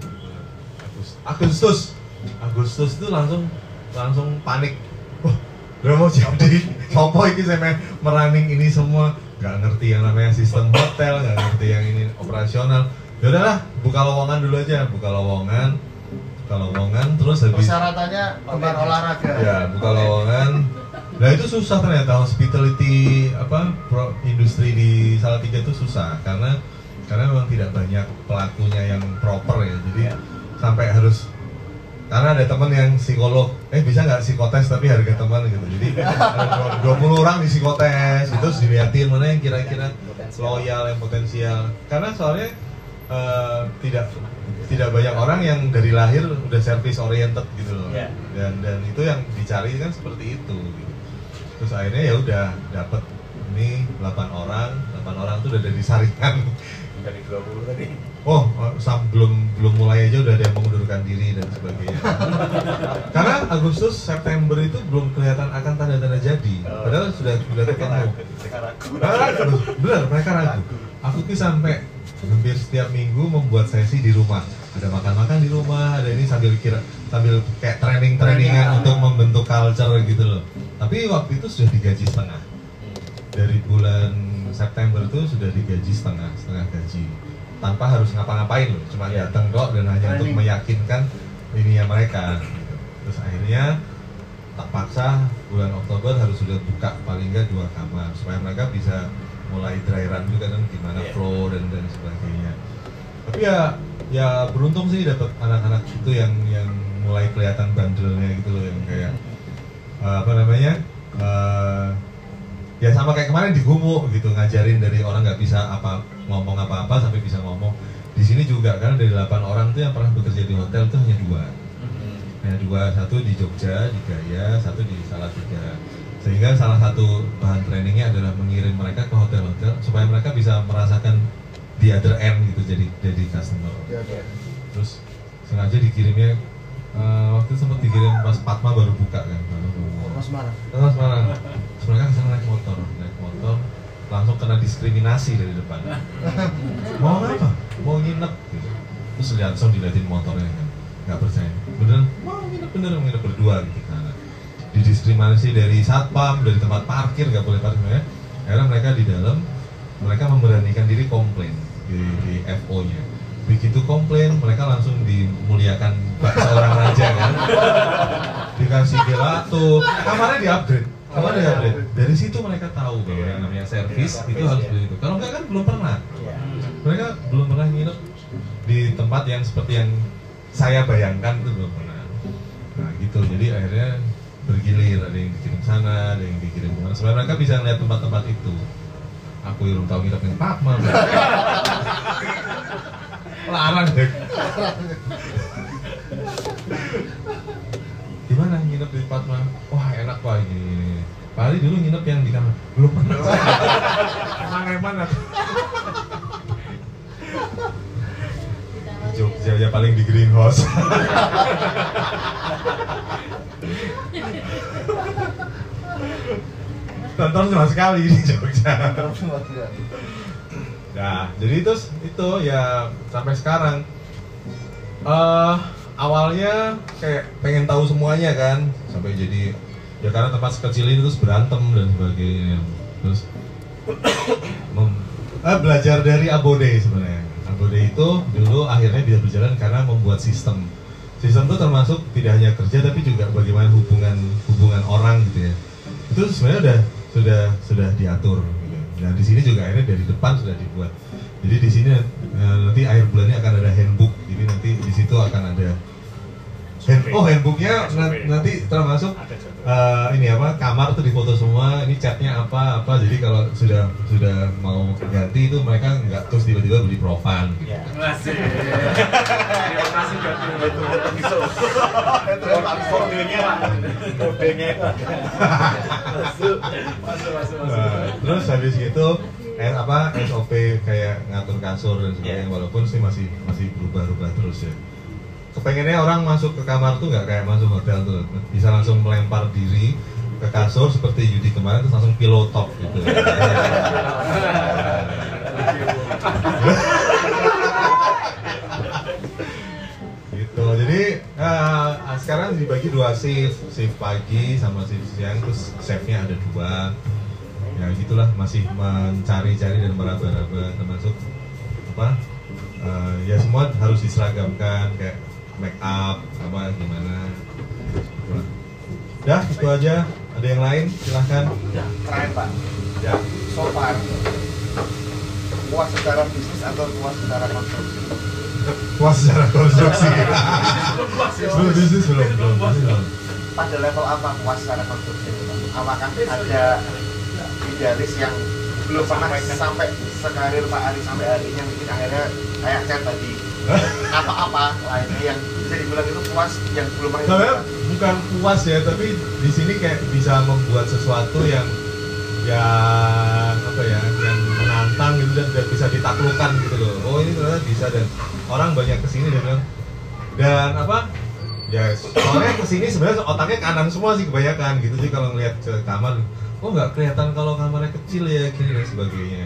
Speaker 1: Agustus. Agustus itu langsung langsung panik. Wah udah mau jadi sopo ini saya main merunning ini semua. Nggak ngerti yang namanya sistem hotel nggak ngerti yang ini operasional. Ya udahlah buka lowongan dulu aja buka lowongan buka lowongan terus habis
Speaker 2: persyaratannya gemar olahraga.
Speaker 1: Ya buka lowongan. Nah itu susah ternyata hospitality apa pro, industri di Salatiga itu susah karena karena memang tidak banyak pelakunya yang proper ya. Jadi sampai harus karena ada teman yang psikolog eh bisa nggak psikotes tapi harga teman? Gitu. Jadi ada 20 orang di psikotes itu harus dilihatin mana yang kira-kira loyal yang potensial. Karena soalnya eh, tidak tidak banyak orang yang dari lahir udah service oriented gitu loh
Speaker 3: Iya.
Speaker 1: dan dan itu yang dicari kan seperti itu gitu. terus akhirnya ya udah dapet ini 8 orang 8 orang tuh udah dari saringan
Speaker 4: Dari 20 tadi.
Speaker 1: oh oh, sam- belum belum mulai aja udah ada yang mengundurkan diri dan sebagainya karena Agustus September itu belum kelihatan akan tanda-tanda jadi padahal sudah sudah ketemu
Speaker 6: mereka ragu.
Speaker 1: Bener mereka ragu aku tuh sampai hampir setiap minggu membuat sesi di rumah ada makan-makan di rumah ada ini sambil kira sambil kayak training-trainingan untuk membentuk culture gitu loh tapi waktu itu sudah digaji setengah dari bulan September itu sudah digaji setengah setengah gaji tanpa harus ngapa-ngapain loh cuma
Speaker 6: Iya.
Speaker 1: datang kok dan hanya untuk
Speaker 3: Training.
Speaker 1: meyakinkan ini ya mereka gitu. terus akhirnya tak paksa bulan Oktober harus sudah buka paling nggak dua kamar supaya mereka bisa mulai dry run juga kan gimana
Speaker 6: Iya.
Speaker 1: flow dan dan sebagainya. Tapi ya ya beruntung sih dapat anak-anak itu yang yang mulai kelihatan bandelnya gitu loh yang kayak eh, apa namanya eh, ya sama kayak kemarin di Gumuk gitu ngajarin dari orang nggak bisa apa ngomong apa-apa sampai bisa ngomong. Di sini juga karena dari 8 orang tuh yang pernah bekerja di hotel tuh hanya dua. Hanya dua satu di Jogja di Gaya satu di Salatiga sehingga salah satu bahan trainingnya adalah mengirim mereka ke hotel-hotel supaya mereka bisa merasakan di other end gitu jadi jadi customer terus sengaja dikirimnya eh, waktu sempat dikirim pas Fatma baru buka kan baru
Speaker 2: Mas.
Speaker 1: Terus Semarang. Terus mereka ke sana naik motor, naik motor langsung kena diskriminasi dari depan. Mau apa? Mau nginep gitu. Terus lihat langsung diliatin motornya kan, nggak percaya. Bener? Mau nginep bener mau nginep berdua gitu kan. Didiskriminasi dari satpam, dari tempat parkir nggak boleh parkir ya. Akhirnya mereka di dalam, mereka memberanikan diri komplain di, di FO-nya. Begitu komplain, mereka langsung dimuliakan seorang raja kan. Dikasih gelato. Kamarnya di upgrade kamarnya di upgrade dari situ mereka tahu bahwa yang namanya servis itu harus begitu. Kalau enggak kan belum pernah. Mereka belum pernah nginep di tempat yang seperti yang saya bayangkan itu belum pernah. Nah gitu. Jadi akhirnya bergilir ada yang dikirim sana ada yang dikirim ke mana supaya mereka bisa lihat tempat-tempat itu aku yang belum tahu nginep yang Pakma larang deh gimana nginep di Fatma? Wah enak pak ini. ini. Pak Ali dulu nginep yang di kamar belum pernah. Emang emang aku. Di Jogja ya paling di greenhouse. Tonton cuma sekali di Jogja. Nah, jadi itu itu ya sampai sekarang. eh awalnya kayak pengen tahu semuanya kan, sampai jadi ya karena tempat sekecil ini terus berantem dan sebagainya. Terus mem- eh, belajar dari Abode sebenarnya. Abode itu dulu akhirnya bisa berjalan karena membuat sistem. Sistem itu termasuk tidak hanya kerja tapi juga bagaimana hubungan hubungan orang gitu ya. Itu sebenarnya udah sudah sudah diatur. Gitu. Nah di sini juga akhirnya dari depan sudah dibuat. Jadi di sini eh, nanti akhir bulan ini akan ada handbook. Jadi nanti di situ akan ada hand, oh handbooknya na- nanti termasuk eh, ini apa kamar tuh difoto semua. Ini catnya apa apa. Jadi kalau sudah sudah mau ganti itu mereka nggak terus tiba-tiba beli profan. Gitu.
Speaker 3: Masih. Terima kasih buat
Speaker 6: Kodenya, kodenya itu ada.
Speaker 3: Masuk, masuk, masuk, masuk.
Speaker 1: Nah, terus habis gitu eh, apa SOP kayak ngatur kasur dan sebagainya
Speaker 6: Iya.
Speaker 1: walaupun sih masih masih berubah-ubah terus ya kepengennya orang masuk ke kamar tuh nggak kayak masuk hotel tuh. Bisa langsung melempar diri ke kasur seperti Yudi kemarin terus langsung pillow top gitu. Gitu. Jadi eh, sekarang dibagi dua shift. Shift pagi sama shift siang terus chefnya ada dua. Ya gitulah. Masih mencari-cari dan meraba-raba termasuk apa eh, ya semua harus diseragamkan kayak make up apa gimana. Dah itu aja. Ada yang lain? Silahkan.
Speaker 4: Terakhir Pak,
Speaker 1: ya.
Speaker 4: So far puas secara bisnis atau puas secara konstruksi?
Speaker 1: puas secara konstruksi. Belum bisnis belum belum bisnis belum.
Speaker 4: Pada level apa puas secara konstruksi? Apakah ada idealis yang belum pernah sampai sekarir Pak Ari sampai hari ini yang mungkin akhirnya kayak chat tadi apa-apa. Lainnya yang bisa dibilang itu puas yang belum pernah
Speaker 1: Sebenarnya bukan puas ya, tapi di sini kayak bisa membuat sesuatu yang yang apa ya, yang menantang gitu dan, dan bisa ditaklukkan gitu loh. Oh ini ternyata bisa dan orang banyak ke sini dan bilang. Dan apa? Ya soalnya ke sini sebenarnya otaknya kanan semua sih kebanyakan gitu. Sih kalau ngeliat ke kamar oh nggak kelihatan kalau kamarnya kecil ya gini dan sebagainya.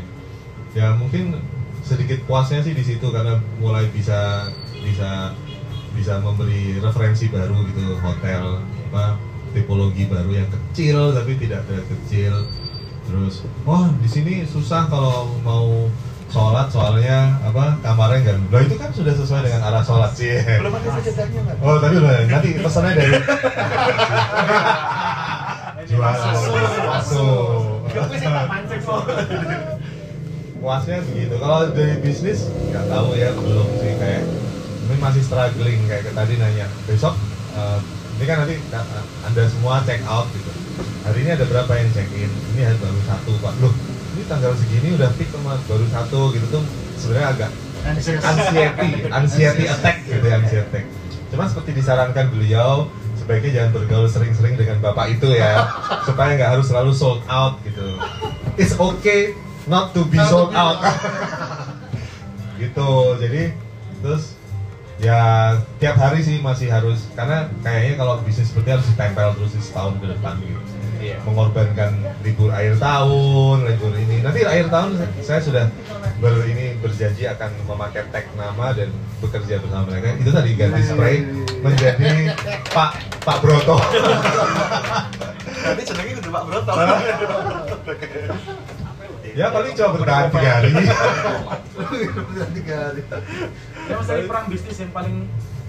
Speaker 1: Ya mungkin sedikit puasnya sih di situ karena mulai bisa bisa bisa memberi referensi baru gitu hotel apa tipologi baru yang kecil tapi tidak terlihat kecil. Terus oh di sini susah kalau mau sholat soalnya apa kamarnya nggak Loh itu kan sudah sesuai dengan arah sholat sih.
Speaker 4: Belum ada sajadahnya
Speaker 1: oh tapi udah nanti pesannya dari jualan masuk.
Speaker 3: Gue
Speaker 1: puasnya begitu. Kalau dari bisnis nggak tahu ya belum sih kayak ini masih struggling kayak tadi nanya besok eh, ini kan nanti ka- anda semua check out gitu. Hari ini ada berapa yang check in? Ini hari baru satu pak. Loh ini tanggal segini udah pick sama baru satu gitu tuh sebenarnya agak anxiety. anxiety attack gitu ya anxiety attack. Cuma seperti disarankan beliau sebaiknya jangan bergaul sering-sering dengan bapak itu ya supaya nggak harus selalu sold out gitu. It's okay not to be sold out. Gitu jadi terus ya tiap hari sih masih harus karena kayaknya kalau bisnis seperti harus ditempel terus di setahun ke depan gitu.
Speaker 6: Iya.
Speaker 1: mengorbankan libur akhir tahun libur ini. Nanti akhir tahun saya sudah ber ini berjanji akan memakai tag nama dan bekerja bersama mereka. Itu tadi ganti spray menjadi Pak Pak Broto.
Speaker 6: Nanti senengnya kudu Pak Broto.
Speaker 1: ya paling coba bertahan tiga hari
Speaker 2: tiga hari
Speaker 3: Ya masalah perang bisnis yang paling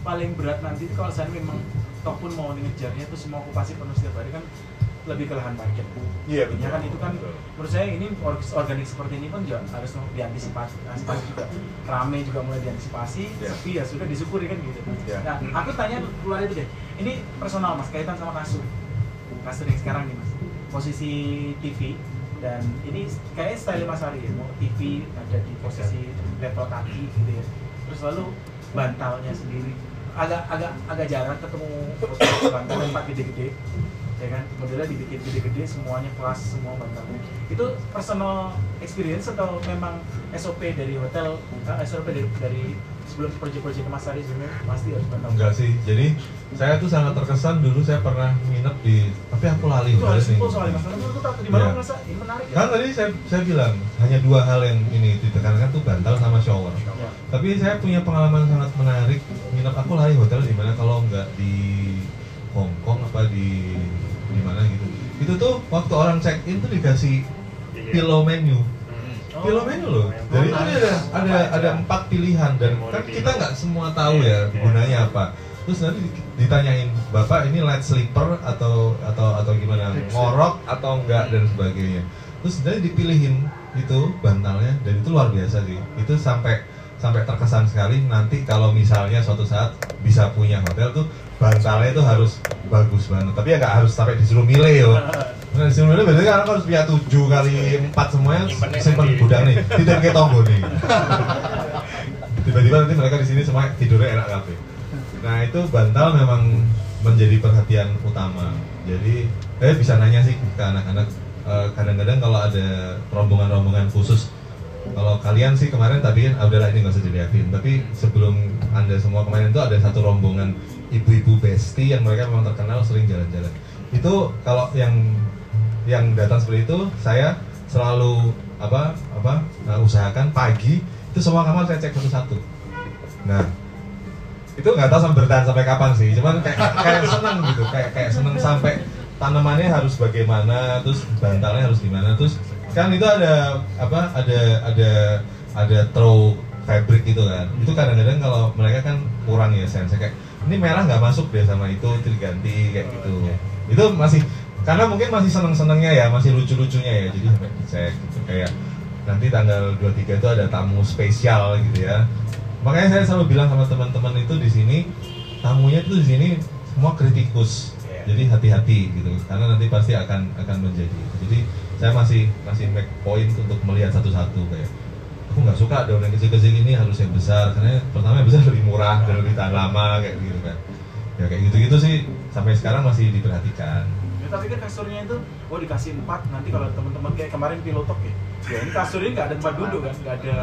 Speaker 3: paling berat nanti itu kalau saya memang toh pun mau ngejarnya itu semua okupasi penuh setiap hari kan lebih ke lahan parkir.
Speaker 6: Iya,
Speaker 3: Ya kan itu kan
Speaker 6: Betul.
Speaker 3: menurut saya ini or- organik seperti ini pun juga harus diantisipasi, antisipasi juga rame juga mulai diantisipasi,
Speaker 1: Iya.
Speaker 3: sepi ya sudah disyukuri kan gitu.
Speaker 1: Iya.
Speaker 3: Nah, aku tanya keluar itu deh. Ini personal mas kaitan sama kasur, kasur yang sekarang nih mas. Posisi TV dan ini kayaknya style Mas Ari ya, mau TV ada di posisi level kaki gitu ya. Terus lalu bantalnya sendiri. Agak agak agak jarang ketemu bantal tempat gede-gede ya kan? Modelnya dibikin gede-gede semuanya kelas semua bantalnya. Itu personal experience atau memang SOP dari hotel eh, SOP dari, dari sebelum proyek-proyek Mas Ari sebenarnya pasti harus bantal?
Speaker 1: Enggak sih. Jadi saya tuh sangat terkesan dulu saya pernah nginep di tapi aku lali
Speaker 3: itu harus
Speaker 1: nih.
Speaker 3: simpel soalnya mas. Di mana
Speaker 1: Iya.
Speaker 3: merasa ini menarik ya.
Speaker 1: Kan tadi saya saya bilang hanya dua hal yang ini ditekankan tuh bantal sama shower.
Speaker 3: Ya.
Speaker 1: tapi saya punya pengalaman sangat menarik nginep aku lari hotel di mana kalau nggak di Hong Kong apa di di mana gitu. Itu tuh waktu orang check in tuh dikasih
Speaker 6: Iya.
Speaker 1: pillow menu.
Speaker 3: Oh.
Speaker 1: pillow menu loh. Jadi itu ada ada ada empat pilihan dan kan kita nggak semua tahu ya gunanya apa terus nanti ditanyain bapak ini light sleeper atau atau atau gimana? Ngorok atau enggak? Dan sebagainya. Terus nanti dipilihin itu bantalnya dan itu luar biasa sih. Itu sampai sampai terkesan sekali nanti kalau misalnya suatu saat bisa punya hotel tuh bantalnya itu harus bagus banget. Tapi ya nggak harus sampai disuruh milih yo. Nah, disuruh milih berarti kan harus punya tujuh kali empat semuanya simpen
Speaker 6: sendiri.
Speaker 1: gudang nih. Tidak kayak tonggo nih. Tiba-tiba nanti mereka di sini semua tidurnya enak kafe nah itu bantal memang menjadi perhatian utama. Jadi saya bisa nanya sih ke anak-anak eh, kadang-kadang kalau ada rombongan-rombongan khusus kalau kalian sih kemarin tadi kan ah, udahlah ini nggak usah dilihatin tapi sebelum anda semua kemarin itu ada satu rombongan ibu-ibu besti yang mereka memang terkenal sering jalan-jalan. Itu kalau yang yang datang seperti itu saya selalu apa apa uh, usahakan pagi itu semua kamar saya cek satu-satu. Nah itu nggak tahu sampai bertahan sampai kapan sih cuman kayak kayak seneng gitu kayak kayak seneng sampai tanamannya harus bagaimana terus bantalnya harus gimana terus kan itu ada apa ada ada ada throw fabric gitu kan. Itu kadang-kadang kalau mereka kan kurang ya sense kayak ini merah nggak masuk deh sama itu diganti kayak gitu. Itu masih karena mungkin masih seneng-senengnya ya masih lucu-lucunya ya jadi sampai dicek gitu. Kayak nanti tanggal 23 itu ada tamu spesial gitu ya makanya saya selalu bilang sama teman-teman itu di sini tamunya itu di sini semua kritikus. Jadi hati-hati gitu karena nanti pasti akan akan menjadi. Jadi saya masih masih make point untuk melihat satu-satu kayak aku nggak suka daun yang kecil-kecil ini harus yang besar. Karena pertama yang besar lebih murah dan lebih tahan lama kayak gitu kan. Ya kayak gitu-gitu sih sampai sekarang masih diperhatikan.
Speaker 3: Ya, tapi kan kasurnya itu, oh dikasih empat nanti kalau teman-teman kayak kemarin pilotok ya, ya ini kasur ini nggak ada tempat duduk kan nggak ada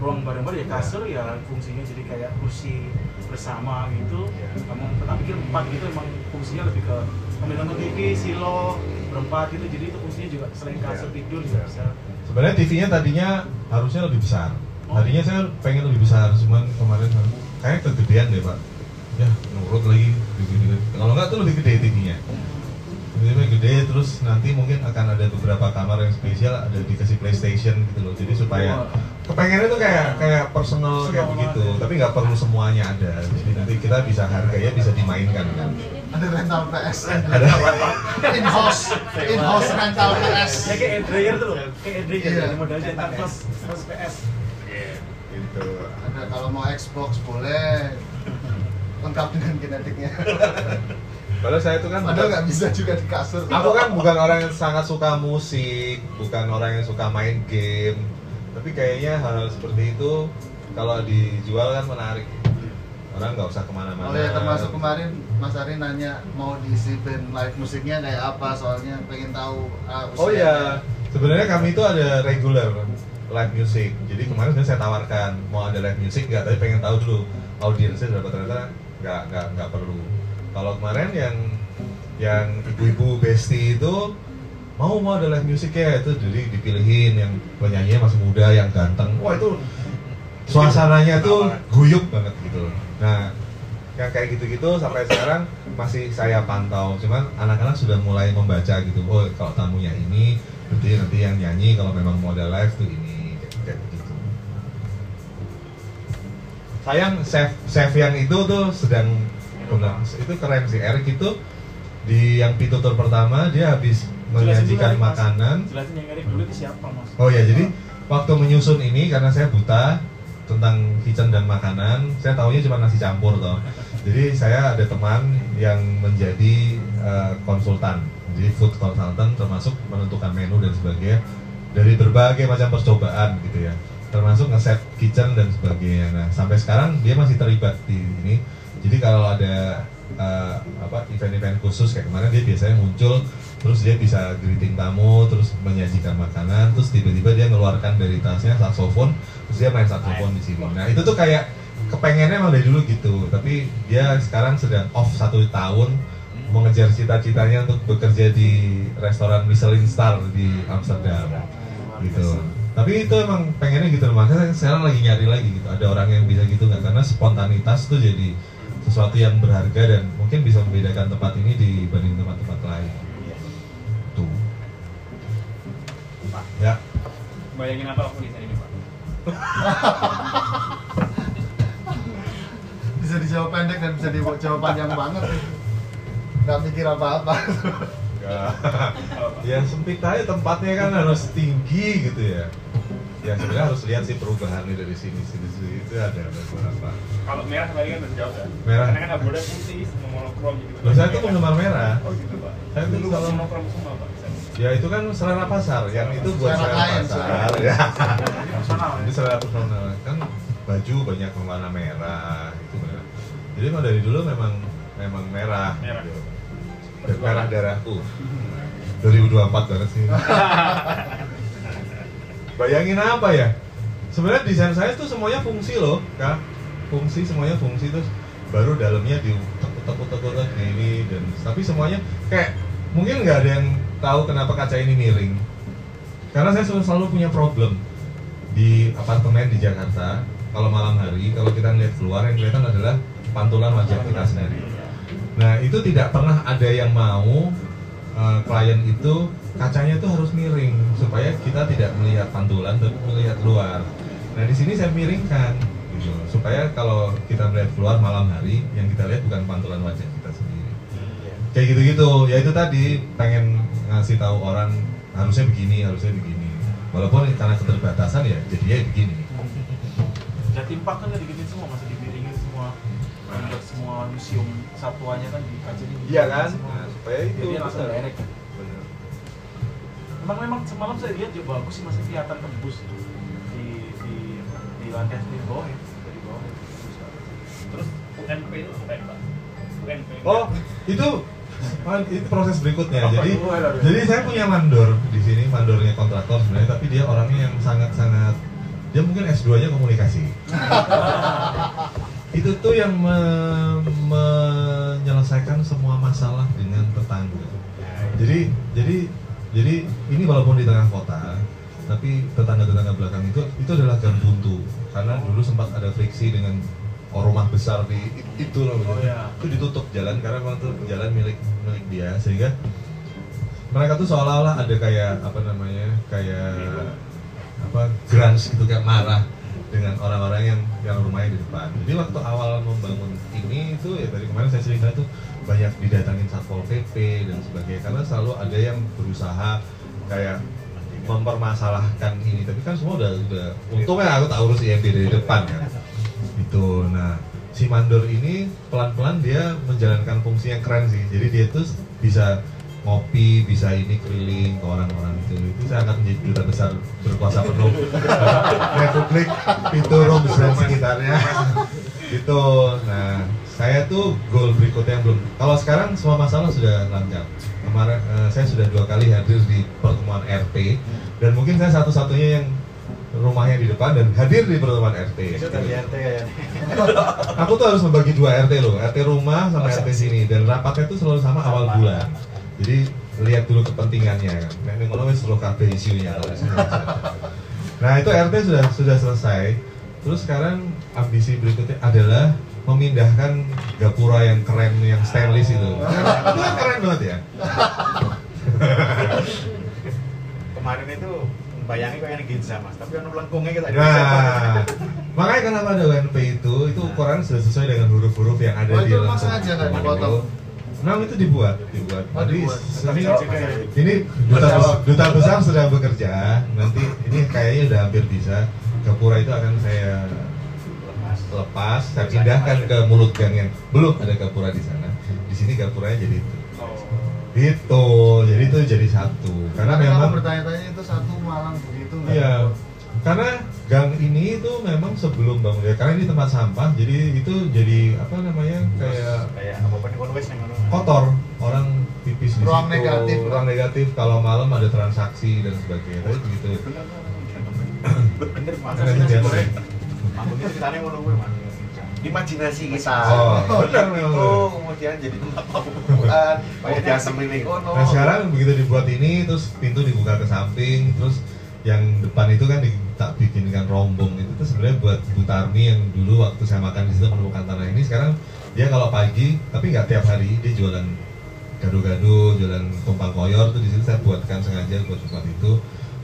Speaker 3: ruang bareng-bareng ya kasur ya fungsinya jadi kayak kursi bersama gitu kamu pernah pikir empat gitu emang fungsinya lebih ke sambil nonton TV silo berempat gitu jadi itu fungsinya juga selain kasur tidur juga bisa
Speaker 1: Sebenarnya TV-nya tadinya harusnya lebih besar. Tadinya saya pengen lebih besar, cuman kemarin kayak kegedean deh pak. Ya nurut lagi. Kalau nggak tuh lebih gede TV-nya. TV-nya gede, terus nanti mungkin akan ada beberapa kamar yang spesial, ada dikasih PlayStation gitu loh. Jadi supaya kepengennya tuh kayak kayak personal kayak begitu, tapi nggak perlu semuanya ada. Jadi nanti kita bisa harganya bisa dimainkan kan.
Speaker 2: ada rental PS in house in house rental PS
Speaker 3: ya kayak air dryer tuh loh kayak air dryer
Speaker 2: Iya.
Speaker 3: modalnya cetak plus plus PS
Speaker 1: Gitu.
Speaker 2: ada kalau mau Xbox boleh lengkap dengan kinetiknya
Speaker 1: Padahal saya itu kan
Speaker 2: padahal nggak bisa juga di kasur
Speaker 1: Aku kan bukan orang yang sangat suka musik, bukan orang yang suka main game. Tapi kayaknya hal seperti itu kalau dijual kan menarik. Orang nggak usah ke mana-mana.
Speaker 2: Oh ya termasuk kemarin Mas Ari nanya mau diisi band live musiknya kayak apa soalnya pengen tahu ah,
Speaker 1: Oh iya, sebenarnya kami itu ada regular live music. Jadi kemarin saya tawarkan mau ada live music nggak, tapi pengen tahu dulu audiensnya berapa ternyata nggak nggak nggak perlu. Kalau kemarin yang yang ibu-ibu besti itu mau mau ada live music ya itu jadi dipilihin yang penyanyinya masih muda yang ganteng. Wah itu suasananya tuh guyup banget gitu. Nah yang kayak gitu-gitu sampai sekarang masih saya pantau cuman anak-anak sudah mulai membaca gitu oh kalau tamunya ini berarti nanti yang nyanyi kalau memang model live tuh ini kayak gitu sayang chef chef yang itu tuh sedang itu keren sih Eric itu di yang pitutur pertama dia habis menyajikan
Speaker 3: Jelasin
Speaker 1: makanan
Speaker 3: jelasin yang Erik dulu itu siapa mas
Speaker 1: Oh ya, jadi waktu menyusun ini karena saya buta tentang kitchen dan makanan, saya taunya cuma nasi campur toh. Jadi saya ada teman yang menjadi eh, konsultan, jadi food consultant termasuk menentukan menu dan sebagainya dari berbagai macam percobaan gitu ya, termasuk nge-set kitchen dan sebagainya. Nah sampai sekarang dia masih terlibat di ini. Jadi kalau ada eh, apa event-event khusus kayak kemarin dia biasanya muncul terus dia bisa greeting tamu terus menyajikan makanan terus tiba-tiba dia ngeluarkan dari tasnya saksofon terus dia main saksofon di sini. Nah itu tuh kayak kepengennya emang dari dulu gitu tapi dia sekarang sedang off satu tahun mengejar cita-citanya untuk bekerja di restoran Michelin Star di Amsterdam gitu. Tapi itu emang pengennya gitu makanya sekarang lagi nyari lagi gitu ada orang yang bisa gitu nggak? Karena spontanitas tuh jadi sesuatu yang berharga dan mungkin bisa membedakan tempat ini dibanding tempat-tempat lain. Tuh ya.
Speaker 7: Bayangin apa aku di sini Pak?
Speaker 2: bisa dijawab pendek dan bisa dijawab panjang banget. Nggak mikir apa-apa.
Speaker 1: Ya sempit aja tempatnya kan harus tinggi gitu ya ya sebenarnya harus lihat sih perubahannya dari sini sini sini itu ada ada beberapa
Speaker 7: Kalau merah tadi kan jauh kan?
Speaker 1: Merah.
Speaker 7: Karena kan abu putih sama monokrom gitu.
Speaker 1: Loh, saya tuh penggemar merah
Speaker 7: Oh gitu Pak.
Speaker 1: Saya tuh
Speaker 7: Dulu
Speaker 1: selalu-
Speaker 7: monokrom semua Pak.
Speaker 1: ya itu kan selera pasar yang itu buat
Speaker 2: Selera
Speaker 1: selera pasar
Speaker 2: selera.
Speaker 1: ya
Speaker 3: personal ya
Speaker 1: Jadi selera personal kan baju banyak warna merah itu merah. Jadi emang dari dulu memang memang merah.
Speaker 7: Merah.
Speaker 1: gitu. Merah darahku. 2024 banget sih. Bayangin apa ya? Sebenarnya desain saya tuh semuanya fungsi loh, kak. Fungsi semuanya fungsi terus baru dalamnya di tekuk-tekuk gini dan tapi semuanya kayak mungkin nggak ada yang tahu kenapa kaca ini miring. Karena saya selalu, selalu punya problem di apartemen di Jakarta kalau malam hari kalau kita ngeliat keluar yang kelihatan adalah pantulan wajah kita sendiri nah itu tidak pernah ada yang mau eh, klien itu kacanya itu harus miring supaya kita tidak melihat pantulan tapi melihat luar. Nah di sini saya miringkan gitu. Supaya kalau kita melihat keluar malam hari yang kita lihat bukan pantulan wajah kita sendiri. Kayak gitu-gitu. Ya itu tadi pengen ngasih tahu orang harusnya begini harusnya begini. Walaupun karena keterbatasan ya jadinya begini.
Speaker 3: Jatim Park kan digituin semua masih dipiringin semua membuat semua museum satwanya kan di kaca ini.
Speaker 1: Iya kan?
Speaker 3: semua.
Speaker 1: Supaya itu
Speaker 3: jadi langsung
Speaker 1: benar.
Speaker 3: direct kan
Speaker 1: Bener.
Speaker 3: Memang memang semalam saya lihat juga bagus sih masih kelihatan tembus di di di lantai di bawah ya di bawah
Speaker 7: Terus UNP itu apa ya Pak? UNP.
Speaker 1: oh itu itu proses berikutnya. Jadi jadi saya punya mandor di sini, mandornya kontraktor sebenarnya, tapi dia orangnya yang sangat-sangat dia mungkin S2-nya komunikasi. itu tuh yang me- menyelesaikan semua masalah dengan tetangga. Jadi jadi jadi ini walaupun di tengah kota, tapi tetangga-tetangga belakang itu itu adalah gang buntu. Karena dulu sempat ada friksi dengan rumah besar di itu loh.
Speaker 3: Oh, iya.
Speaker 1: itu ditutup jalan karena memang itu jalan milik milik dia. Sehingga mereka tuh seolah-olah ada kayak apa namanya kayak apa grunge gitu kayak marah dengan orang-orang yang yang rumahnya di depan. Jadi waktu awal membangun ini itu ya dari kemarin saya cerita tuh banyak didatangin satpol pp dan sebagainya. Karena selalu ada yang berusaha kayak mempermasalahkan ini. Tapi kan semua udah udah untungnya aku tak urus IMB dari depan kan itu nah si mandor ini pelan-pelan dia menjalankan fungsi yang keren sih. Jadi dia tuh bisa ngopi bisa ini keliling ke orang-orang itu. Itu saya akan menjadi duta besar berkuasa penuh. Republik Piturum dan sekitarnya. Itu nah saya tuh goal berikutnya yang belum. Kalau sekarang semua masalah sudah lancar. Kemarin eh, saya sudah dua kali hadir di pertemuan RT dan mungkin saya satu-satunya yang rumahnya di depan dan hadir di pertemuan RT
Speaker 6: Itu tadi RT kayaknya.
Speaker 1: aku tuh harus membagi dua RT loh, RT rumah sama RT sini. Dan rapatnya tuh selalu sama awal bulan. Jadi lihat dulu kepentingannya kan. Nah, ini ngono wis seluruh kabeh isunya. Nah itu RT sudah sudah selesai. Terus sekarang ambisi berikutnya adalah memindahkan gapura yang keren yang stainless itu. Itu kan keren banget ya.
Speaker 6: Kemarin itu bayangin kayak Ginza mas, tapi kan lengkungnya kita
Speaker 1: Nah, makanya kenapa ada UNP itu, itu ukuran sudah sesuai dengan huruf-huruf yang ada
Speaker 2: Oh,
Speaker 1: di
Speaker 2: itu
Speaker 1: dalam
Speaker 2: mas sengaja nggak
Speaker 1: dokumen
Speaker 2: dipotong?
Speaker 1: Itu. Nah itu dibuat, dibuat.
Speaker 2: Oh,
Speaker 1: Jadi
Speaker 2: dibuat.
Speaker 1: ini, ini duta, bes- duta besar sedang bekerja. Nanti ini kayaknya udah hampir bisa. Gapura itu akan saya lepas, saya pindahkan ke mulut gang yang belum ada gapura di sana. Di sini gapuranya jadi itu. Gitu, jadi itu jadi satu. Karena memang
Speaker 2: kamu bertanya-tanya itu satu malang begitu?
Speaker 1: Iya, karena gang ini itu memang sebelum bangun ya, karena ini tempat sampah, jadi itu jadi apa namanya kayak
Speaker 6: kayak apa nang ngono.
Speaker 1: kotor, orang pipis di
Speaker 2: Ruang
Speaker 1: situ,
Speaker 2: negatif.
Speaker 1: ruang negatif. Kalau malam ada transaksi dan sebagainya, tapi begitu.
Speaker 6: Bener ngono kuwi mas.
Speaker 4: imajinasi kita
Speaker 1: Oh, benar memang.
Speaker 4: itu kemudian jadi tempat pembukaan kemudian semiling
Speaker 2: Oh,
Speaker 1: Nah sekarang begitu dibuat ini, terus pintu dibuka ke samping, terus yang depan itu kan di, tak bikinkan rombong itu tuh sebenarnya buat Bu Tarmi yang dulu waktu saya makan di situ menemukan tanah ini. Sekarang dia kalau pagi tapi nggak tiap hari dia jualan gado-gado jualan tumpang koyor tuh di situ saya buatkan sengaja buat tempat itu.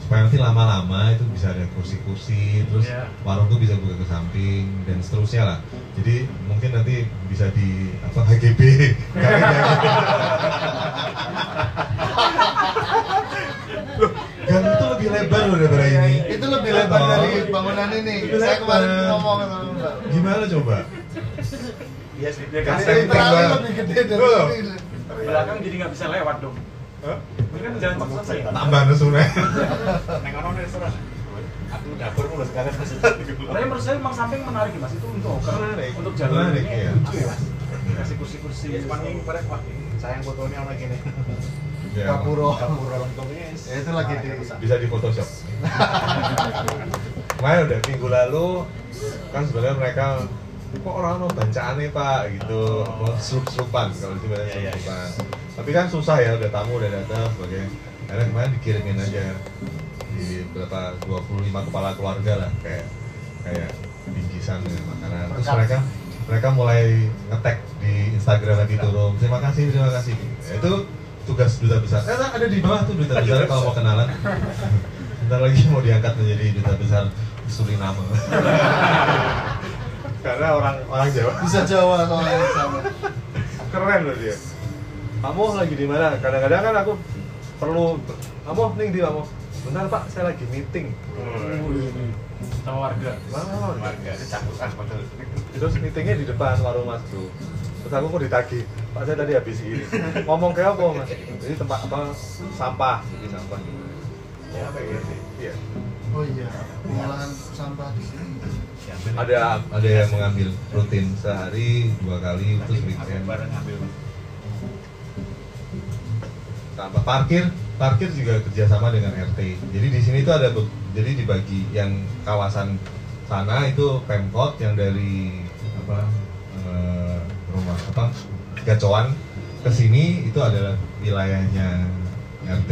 Speaker 1: Supaya nanti lama-lama itu bisa ada kursi-kursi terus
Speaker 3: Iya.
Speaker 1: warung tuh bisa buka ke samping dan seterusnya lah. Jadi mungkin nanti bisa di apa HGB gang itu lebih lebar loh daripada ini
Speaker 2: Itu lebih lebar
Speaker 1: Oh.
Speaker 2: dari bangunan ini.
Speaker 1: Lebih
Speaker 2: Saya kemarin ngomong sama Mbak.
Speaker 1: gimana coba
Speaker 6: Iya sih.
Speaker 3: Ya kan,
Speaker 1: Kasih
Speaker 2: lebih gede dari ini.
Speaker 3: belakang jadi nggak bisa lewat dong.
Speaker 1: Hah?
Speaker 3: Ini kan jalan cepat sih.
Speaker 1: tambah nesunya
Speaker 6: Nang ngono nih restoran. Aku dapur mulai sekarang.
Speaker 3: Tapi menurut saya memang samping menarik mas itu untuk
Speaker 6: Menarik.
Speaker 3: untuk
Speaker 1: Menarik,
Speaker 3: ini
Speaker 1: iya.
Speaker 3: lucu ya
Speaker 6: cuman ini pada wah sayang fotonya orang gini.
Speaker 1: Ya,
Speaker 2: Kapuro.
Speaker 6: Kapur lengkungnya.
Speaker 2: Ya, itu lagi di
Speaker 1: bisa di photoshop. Kemarin udah minggu lalu kan sebenarnya mereka kok orang mau bacaan nih pak? Gitu. Mau serup-serupan kalau di sini
Speaker 6: Iya, iya,
Speaker 1: serupan tapi kan susah ya udah tamu udah datang sebagai karena kemarin dikirimin aja di berapa 25 kepala keluarga lah kayak kayak bingkisan dengan makanan. Terus mereka mereka mulai ngetek di Instagram lagi turun terima kasih terima kasih. Itu tugas duta besar. Eh ada di bawah tuh duta besar kalau mau kenalan. Bentar lagi mau diangkat menjadi duta besar Suriname karena orang orang Jawa.
Speaker 2: Bisa Jawa soalnya sama.
Speaker 1: keren loh dia. Kamu lagi di mana? Kadang-kadang kan aku perlu kamu nih di kamu? Bentar pak saya lagi meeting.
Speaker 3: Sama warga.
Speaker 1: Wow,
Speaker 6: Warga. Kecangkutan padahal.
Speaker 1: Terus meetingnya di depan warung mas bro terus aku kok ditagih pak saya tadi habis ini. Ngomong kayak apa mas? Jadi tempat apa sampah jadi sampah. Gitu
Speaker 6: Ya apa ya?
Speaker 1: iya.
Speaker 2: Oh iya, pengolahan sampah di sini.
Speaker 1: ada ada yang mengambil rutin sehari dua kali terus weekend.
Speaker 6: bareng ngambil.
Speaker 1: tambah parkir parkir juga kerjasama dengan RT jadi di sini tuh ada jadi dibagi yang kawasan sana itu pemkot yang dari apa eh, rumah apa gacoan ke sini itu adalah wilayahnya RT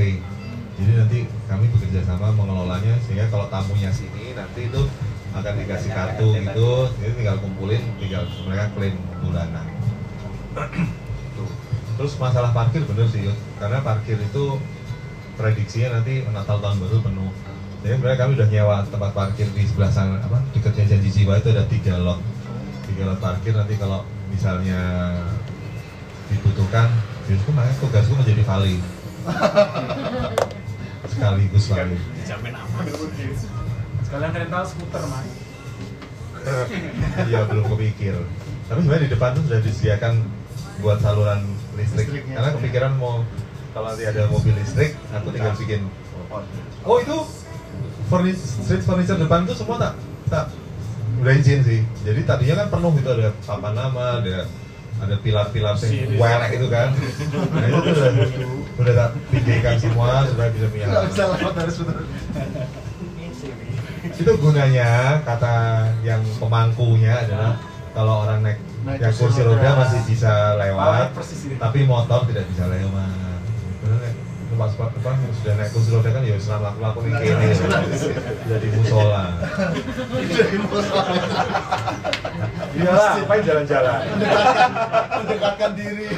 Speaker 1: jadi nanti kami bekerja sama mengelolanya sehingga kalau tamunya sini nanti itu akan dikasih kartu gitu. Jadi tinggal kumpulin tinggal mereka klaim bulanan. Terus masalah parkir bener sih Yud. karena parkir itu prediksinya nanti Natal tahun baru penuh. Jadi sebenarnya kami udah nyewa tempat parkir di sebelah sana apa dekatnya janji jiwa itu ada tiga lot tiga lot parkir nanti kalau misalnya dibutuhkan justru makanya tugasku menjadi vali sekaligus vali
Speaker 7: Dijamin aman.
Speaker 3: Sekalian rental skuter mas.
Speaker 1: Iya belum kepikir. Tapi sebenarnya di depan tuh sudah disediakan buat saluran listrik.
Speaker 2: Listriknya.
Speaker 1: Karena kepikiran mau kalau nanti ada mobil listrik, aku tinggal bikin. Oh itu furniture, street furniture depan tuh semua tak tak udah izin sih. Jadi tadinya kan penuh itu ada papan nama, ada ada pilar-pilar sing welek itu kan. Nah itu tuh udah udah tak pikirkan semua supaya bisa punya.
Speaker 2: Nggak bisa lewat harus betul.
Speaker 1: itu gunanya kata yang pemangkunya adalah kalau orang naik
Speaker 2: Naik
Speaker 1: yang
Speaker 2: kursi
Speaker 1: roda masih bisa lewat
Speaker 3: ini.
Speaker 1: tapi motor tidak bisa lewat pas apa yang sudah naik kursi roda kan ya selam laku laku nih kene jadi musola.
Speaker 2: Jadi musola.
Speaker 1: iyalah ngapain jalan-jalan?
Speaker 2: Mendekatkan, mendekatkan diri.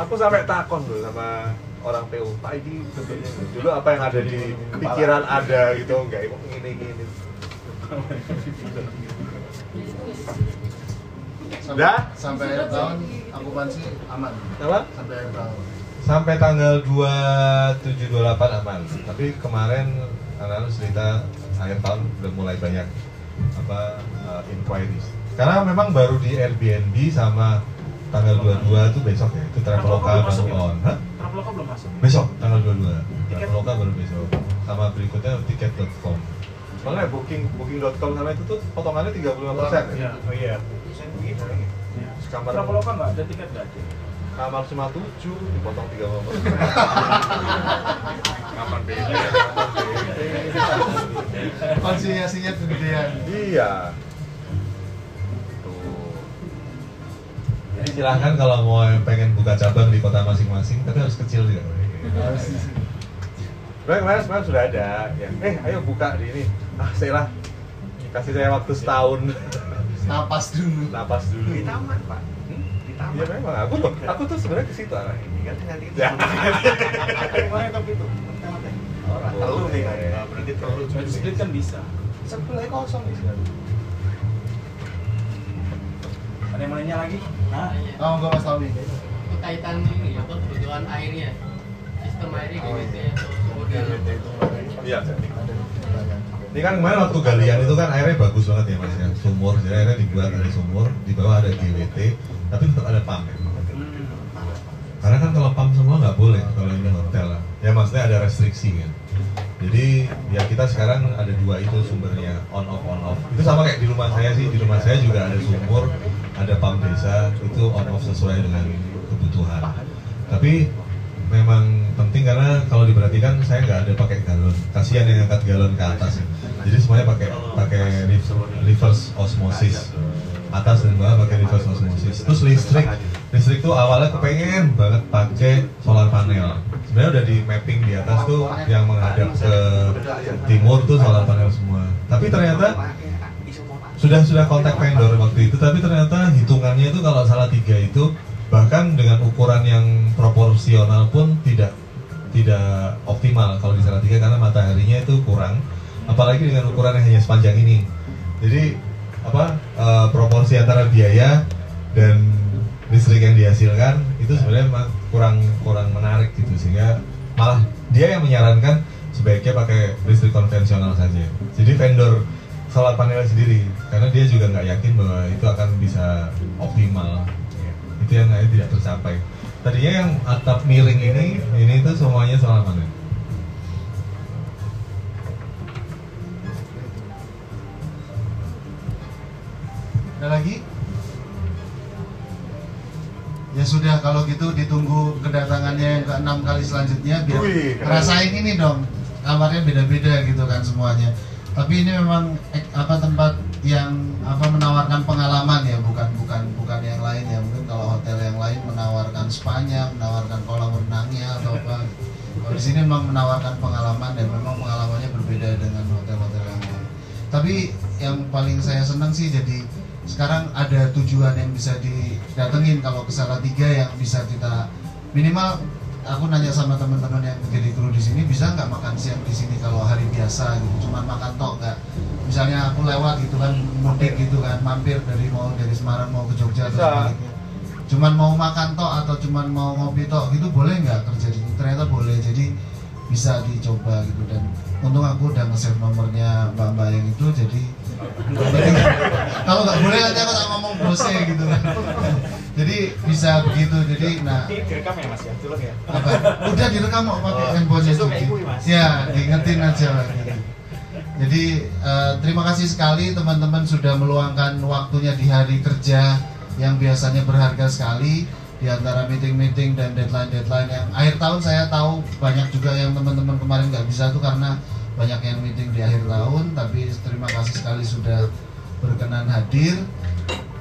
Speaker 1: aku sampai takon loh sama orang PU Pak ini bentuknya dulu apa yang ada di pikiran ada gitu enggak emang gini gini
Speaker 2: Sampai,
Speaker 1: Dah?
Speaker 2: sampai akhir tahun akupansi aman.
Speaker 1: apa
Speaker 2: Sampai akhir tahun.
Speaker 1: sampai tanggal 27 28 aman. Tapi kemarin anak-anak cerita akhir tahun udah mulai banyak apa uh, inquiries. Karena memang baru di Airbnb sama tanggal 22 itu besok ya. Itu Traveloka
Speaker 3: Traveloka
Speaker 1: baru
Speaker 3: masuk ya?
Speaker 1: on. Hah?
Speaker 3: Traveloka belum masuk.
Speaker 1: Besok tanggal 22.
Speaker 3: Tiket?
Speaker 1: Traveloka baru besok. Sama berikutnya tiket.com. Soalnya booking booking.com sama itu tuh potongannya 35% ya.
Speaker 3: Iya.
Speaker 7: Oh iya.
Speaker 3: Iya.
Speaker 1: Kamar
Speaker 3: Traveloka nggak ada tiket nggak ada.
Speaker 1: kamar cuma 7 dipotong 35%.
Speaker 7: Kapan beda?
Speaker 2: Konsinyasinya kegedean.
Speaker 1: Iya. Tuh. Jadi silahkan kalau mau pengen buka cabang di kota masing-masing, tapi harus kecil juga. Sebenarnya kemarin sebenarnya sudah ada yang, eh ayo buka di ini. Ah, saya lah. Kasih saya waktu setahun.
Speaker 2: Napas dulu.
Speaker 1: Napas dulu.
Speaker 6: Di taman, Pak.
Speaker 1: Hmm?
Speaker 6: Di taman.
Speaker 1: Iya memang aku tuh, aku tuh sebenarnya ke situ arahnya.
Speaker 6: Kan nanti itu.
Speaker 1: Ya.
Speaker 6: Gimana tapi itu? Orang tahu nih kan.
Speaker 1: Boleh.
Speaker 6: Berarti terlalu
Speaker 3: split kan bisa.
Speaker 1: Sebelahnya kosong di sini.
Speaker 3: Ada yang mau nanya lagi? Nah,
Speaker 2: Oh, enggak Mas Tommy.
Speaker 8: kaitan ini ya kebutuhan airnya sistem airnya GWT atau sumur daya
Speaker 1: Iya. Ini kan kemarin waktu galian itu kan airnya bagus banget ya mas ya, sumur, jadi airnya dibuat dari sumur, di bawah ada GWT, tapi tetap ada pump. Karena kan kalau pump semua nggak boleh kalau ini hotel lah. Ya maksudnya ada restriksi kan. Jadi ya kita sekarang ada dua itu sumbernya on off on off. Itu sama kayak di rumah saya sih. Di rumah saya juga ada sumur, ada pump desa itu on off sesuai dengan kebutuhan. Tapi memang penting karena kalau diperhatikan saya nggak ada pakai galon. Kasihan yang angkat galon ke atas. ya. Jadi semuanya pakai pakai reverse osmosis atas dan bawah pakai reverse osmosis. Terus listrik, listrik tuh awalnya kepengen banget pakai solar panel. Sebenarnya udah di mapping di atas tuh yang menghadap ke timur tuh solar panel semua. Tapi ternyata sudah sudah kontak vendor waktu itu, tapi ternyata hitungannya itu kalau salah tiga itu bahkan dengan ukuran yang proporsional pun tidak tidak optimal kalau di salah tiga karena mataharinya itu kurang, apalagi dengan ukuran yang hanya sepanjang ini. Jadi apa eh, proporsi antara biaya dan listrik yang dihasilkan itu sebenarnya kurang kurang menarik gitu sehingga malah dia yang menyarankan sebaiknya pakai listrik konvensional saja. Jadi vendor solar panel sendiri karena dia juga nggak yakin bahwa itu akan bisa optimal. Itu yang akhirnya tidak tercapai. Tadinya yang atap miring ini ini itu semuanya solar panel.
Speaker 2: Ada lagi? Ya sudah kalau gitu ditunggu kedatangannya yang keenam kali selanjutnya biar
Speaker 4: keren.
Speaker 2: ngerasain ini dong. Kamarnya beda-beda gitu kan semuanya. Tapi ini memang eh, apa tempat yang apa menawarkan pengalaman ya, bukan spanya, menawarkan kolam renangnya atau apa. Kalau di sini memang menawarkan pengalaman dan memang pengalamannya berbeda dengan hotel-hotel yang lain. Tapi yang paling saya senang sih jadi sekarang ada tujuan yang bisa didatengin kalau ke Salatiga yang bisa kita minimal aku nanya sama teman-teman yang menjadi kru di sini bisa nggak makan siang di sini kalau hari biasa gitu cuman makan tok nggak misalnya aku lewat gitu kan mudik gitu kan mampir dari mau dari Semarang mau ke Jogja atau
Speaker 3: Bisa.
Speaker 2: sebaliknya cuman mau makan tok atau cuman mau ngopi tok gitu boleh nggak kerja di sini ternyata boleh. Jadi bisa dicoba gitu. Dan untung aku udah nge-save nomornya mbak-mbak yang itu jadi kalau nggak boleh nanti aku tak ngomong bosnya gitu. Kan jadi bisa begitu. Jadi nah.
Speaker 3: direkam ya mas ya, ya.
Speaker 2: apa? Udah direkam kok pakai
Speaker 3: kayak gue, Mas.
Speaker 2: ya diingetin aja. Lah gitu. jadi eh, terima kasih sekali teman-teman sudah meluangkan waktunya di hari kerja yang biasanya berharga sekali di antara meeting-meeting dan deadline-deadline yang akhir tahun saya tahu banyak juga yang teman-teman kemarin nggak bisa tuh karena banyak yang meeting di akhir tahun tapi terima kasih sekali sudah berkenan hadir.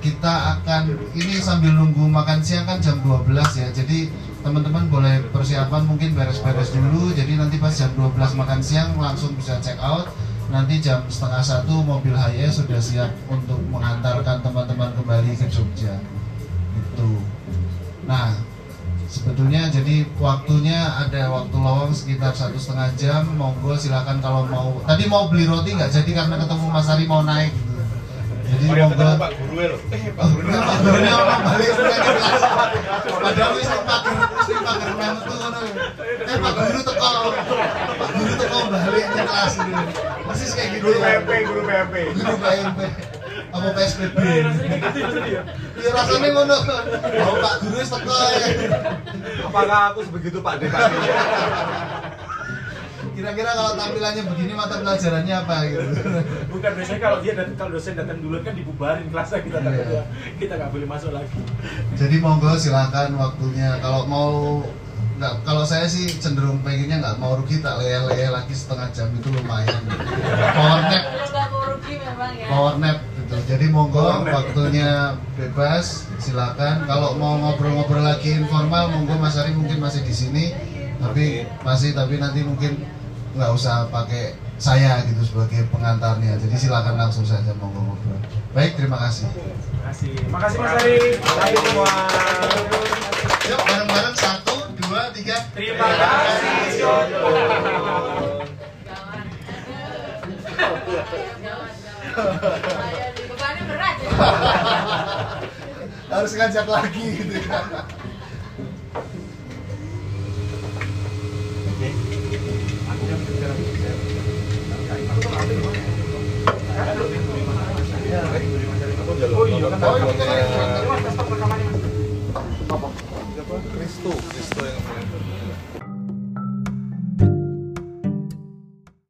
Speaker 2: Kita akan ini sambil nunggu makan siang kan jam 12 ya jadi teman-teman boleh persiapan mungkin beres-beres dulu jadi nanti pas jam 12 makan siang langsung bisa check out nanti jam setengah satu mobil HY sudah siap untuk mengantarkan teman-teman kembali ke Jogja. Itu nah sebetulnya jadi waktunya ada waktu lowong sekitar satu setengah jam. Monggo silakan kalau mau. Tadi mau beli roti nggak? Jadi karena ketemu Mas Ari mau naik jadi
Speaker 7: Oh,
Speaker 2: monggo
Speaker 7: Pak Guru loh. Eh, Pak Guru.
Speaker 2: Pak Gurunya orang balik. Padahal wis ning pager sing pager metu ngono. Eh Pak Guru teko. Pak Guru teko balik ke kelas gitu. Persis kayak gitu.
Speaker 4: Guru PMP, guru PMP.
Speaker 2: Guru PMP. Apa PSBB?
Speaker 3: Eh, rasanya gitu ya.
Speaker 2: Ya ngono. Oh Pak Guru wis teko ya.
Speaker 1: Apakah aku sebegitu Pak Dekati?
Speaker 2: Kira-kira kalau tampilannya begini mata pelajarannya apa gitu.
Speaker 3: Bukan biasanya kalau dia datang kalau dosen datang duluan kan dibubarin kelasnya kita
Speaker 2: Iya.
Speaker 3: takutnya kita nggak boleh masuk lagi.
Speaker 2: Jadi monggo silakan waktunya kalau mau nggak kalau saya sih cenderung pengennya nggak mau rugi tak leye-leye lagi setengah jam itu lumayan power nap
Speaker 5: Kalau nggak mau rugi memang ya.
Speaker 2: power nap gitu jadi monggo waktunya bebas silakan kalau mau ngobrol-ngobrol lagi informal monggo Mas Ari mungkin masih di sini tapi masih tapi nanti mungkin nggak usah pakai saya gitu sebagai pengantarnya jadi silakan langsung saja monggo ngobrol baik terima kasih
Speaker 3: Terima kasih. Makasih Mas Ari.
Speaker 4: Makasih semua.
Speaker 2: yuk bareng-bareng satu dua tiga
Speaker 3: Terima kasih.
Speaker 5: Bebannya berat ya.
Speaker 2: harus ngajak lagi gitu kan
Speaker 3: Oh iya kan.
Speaker 2: Oh, iya, kan.
Speaker 3: Mas,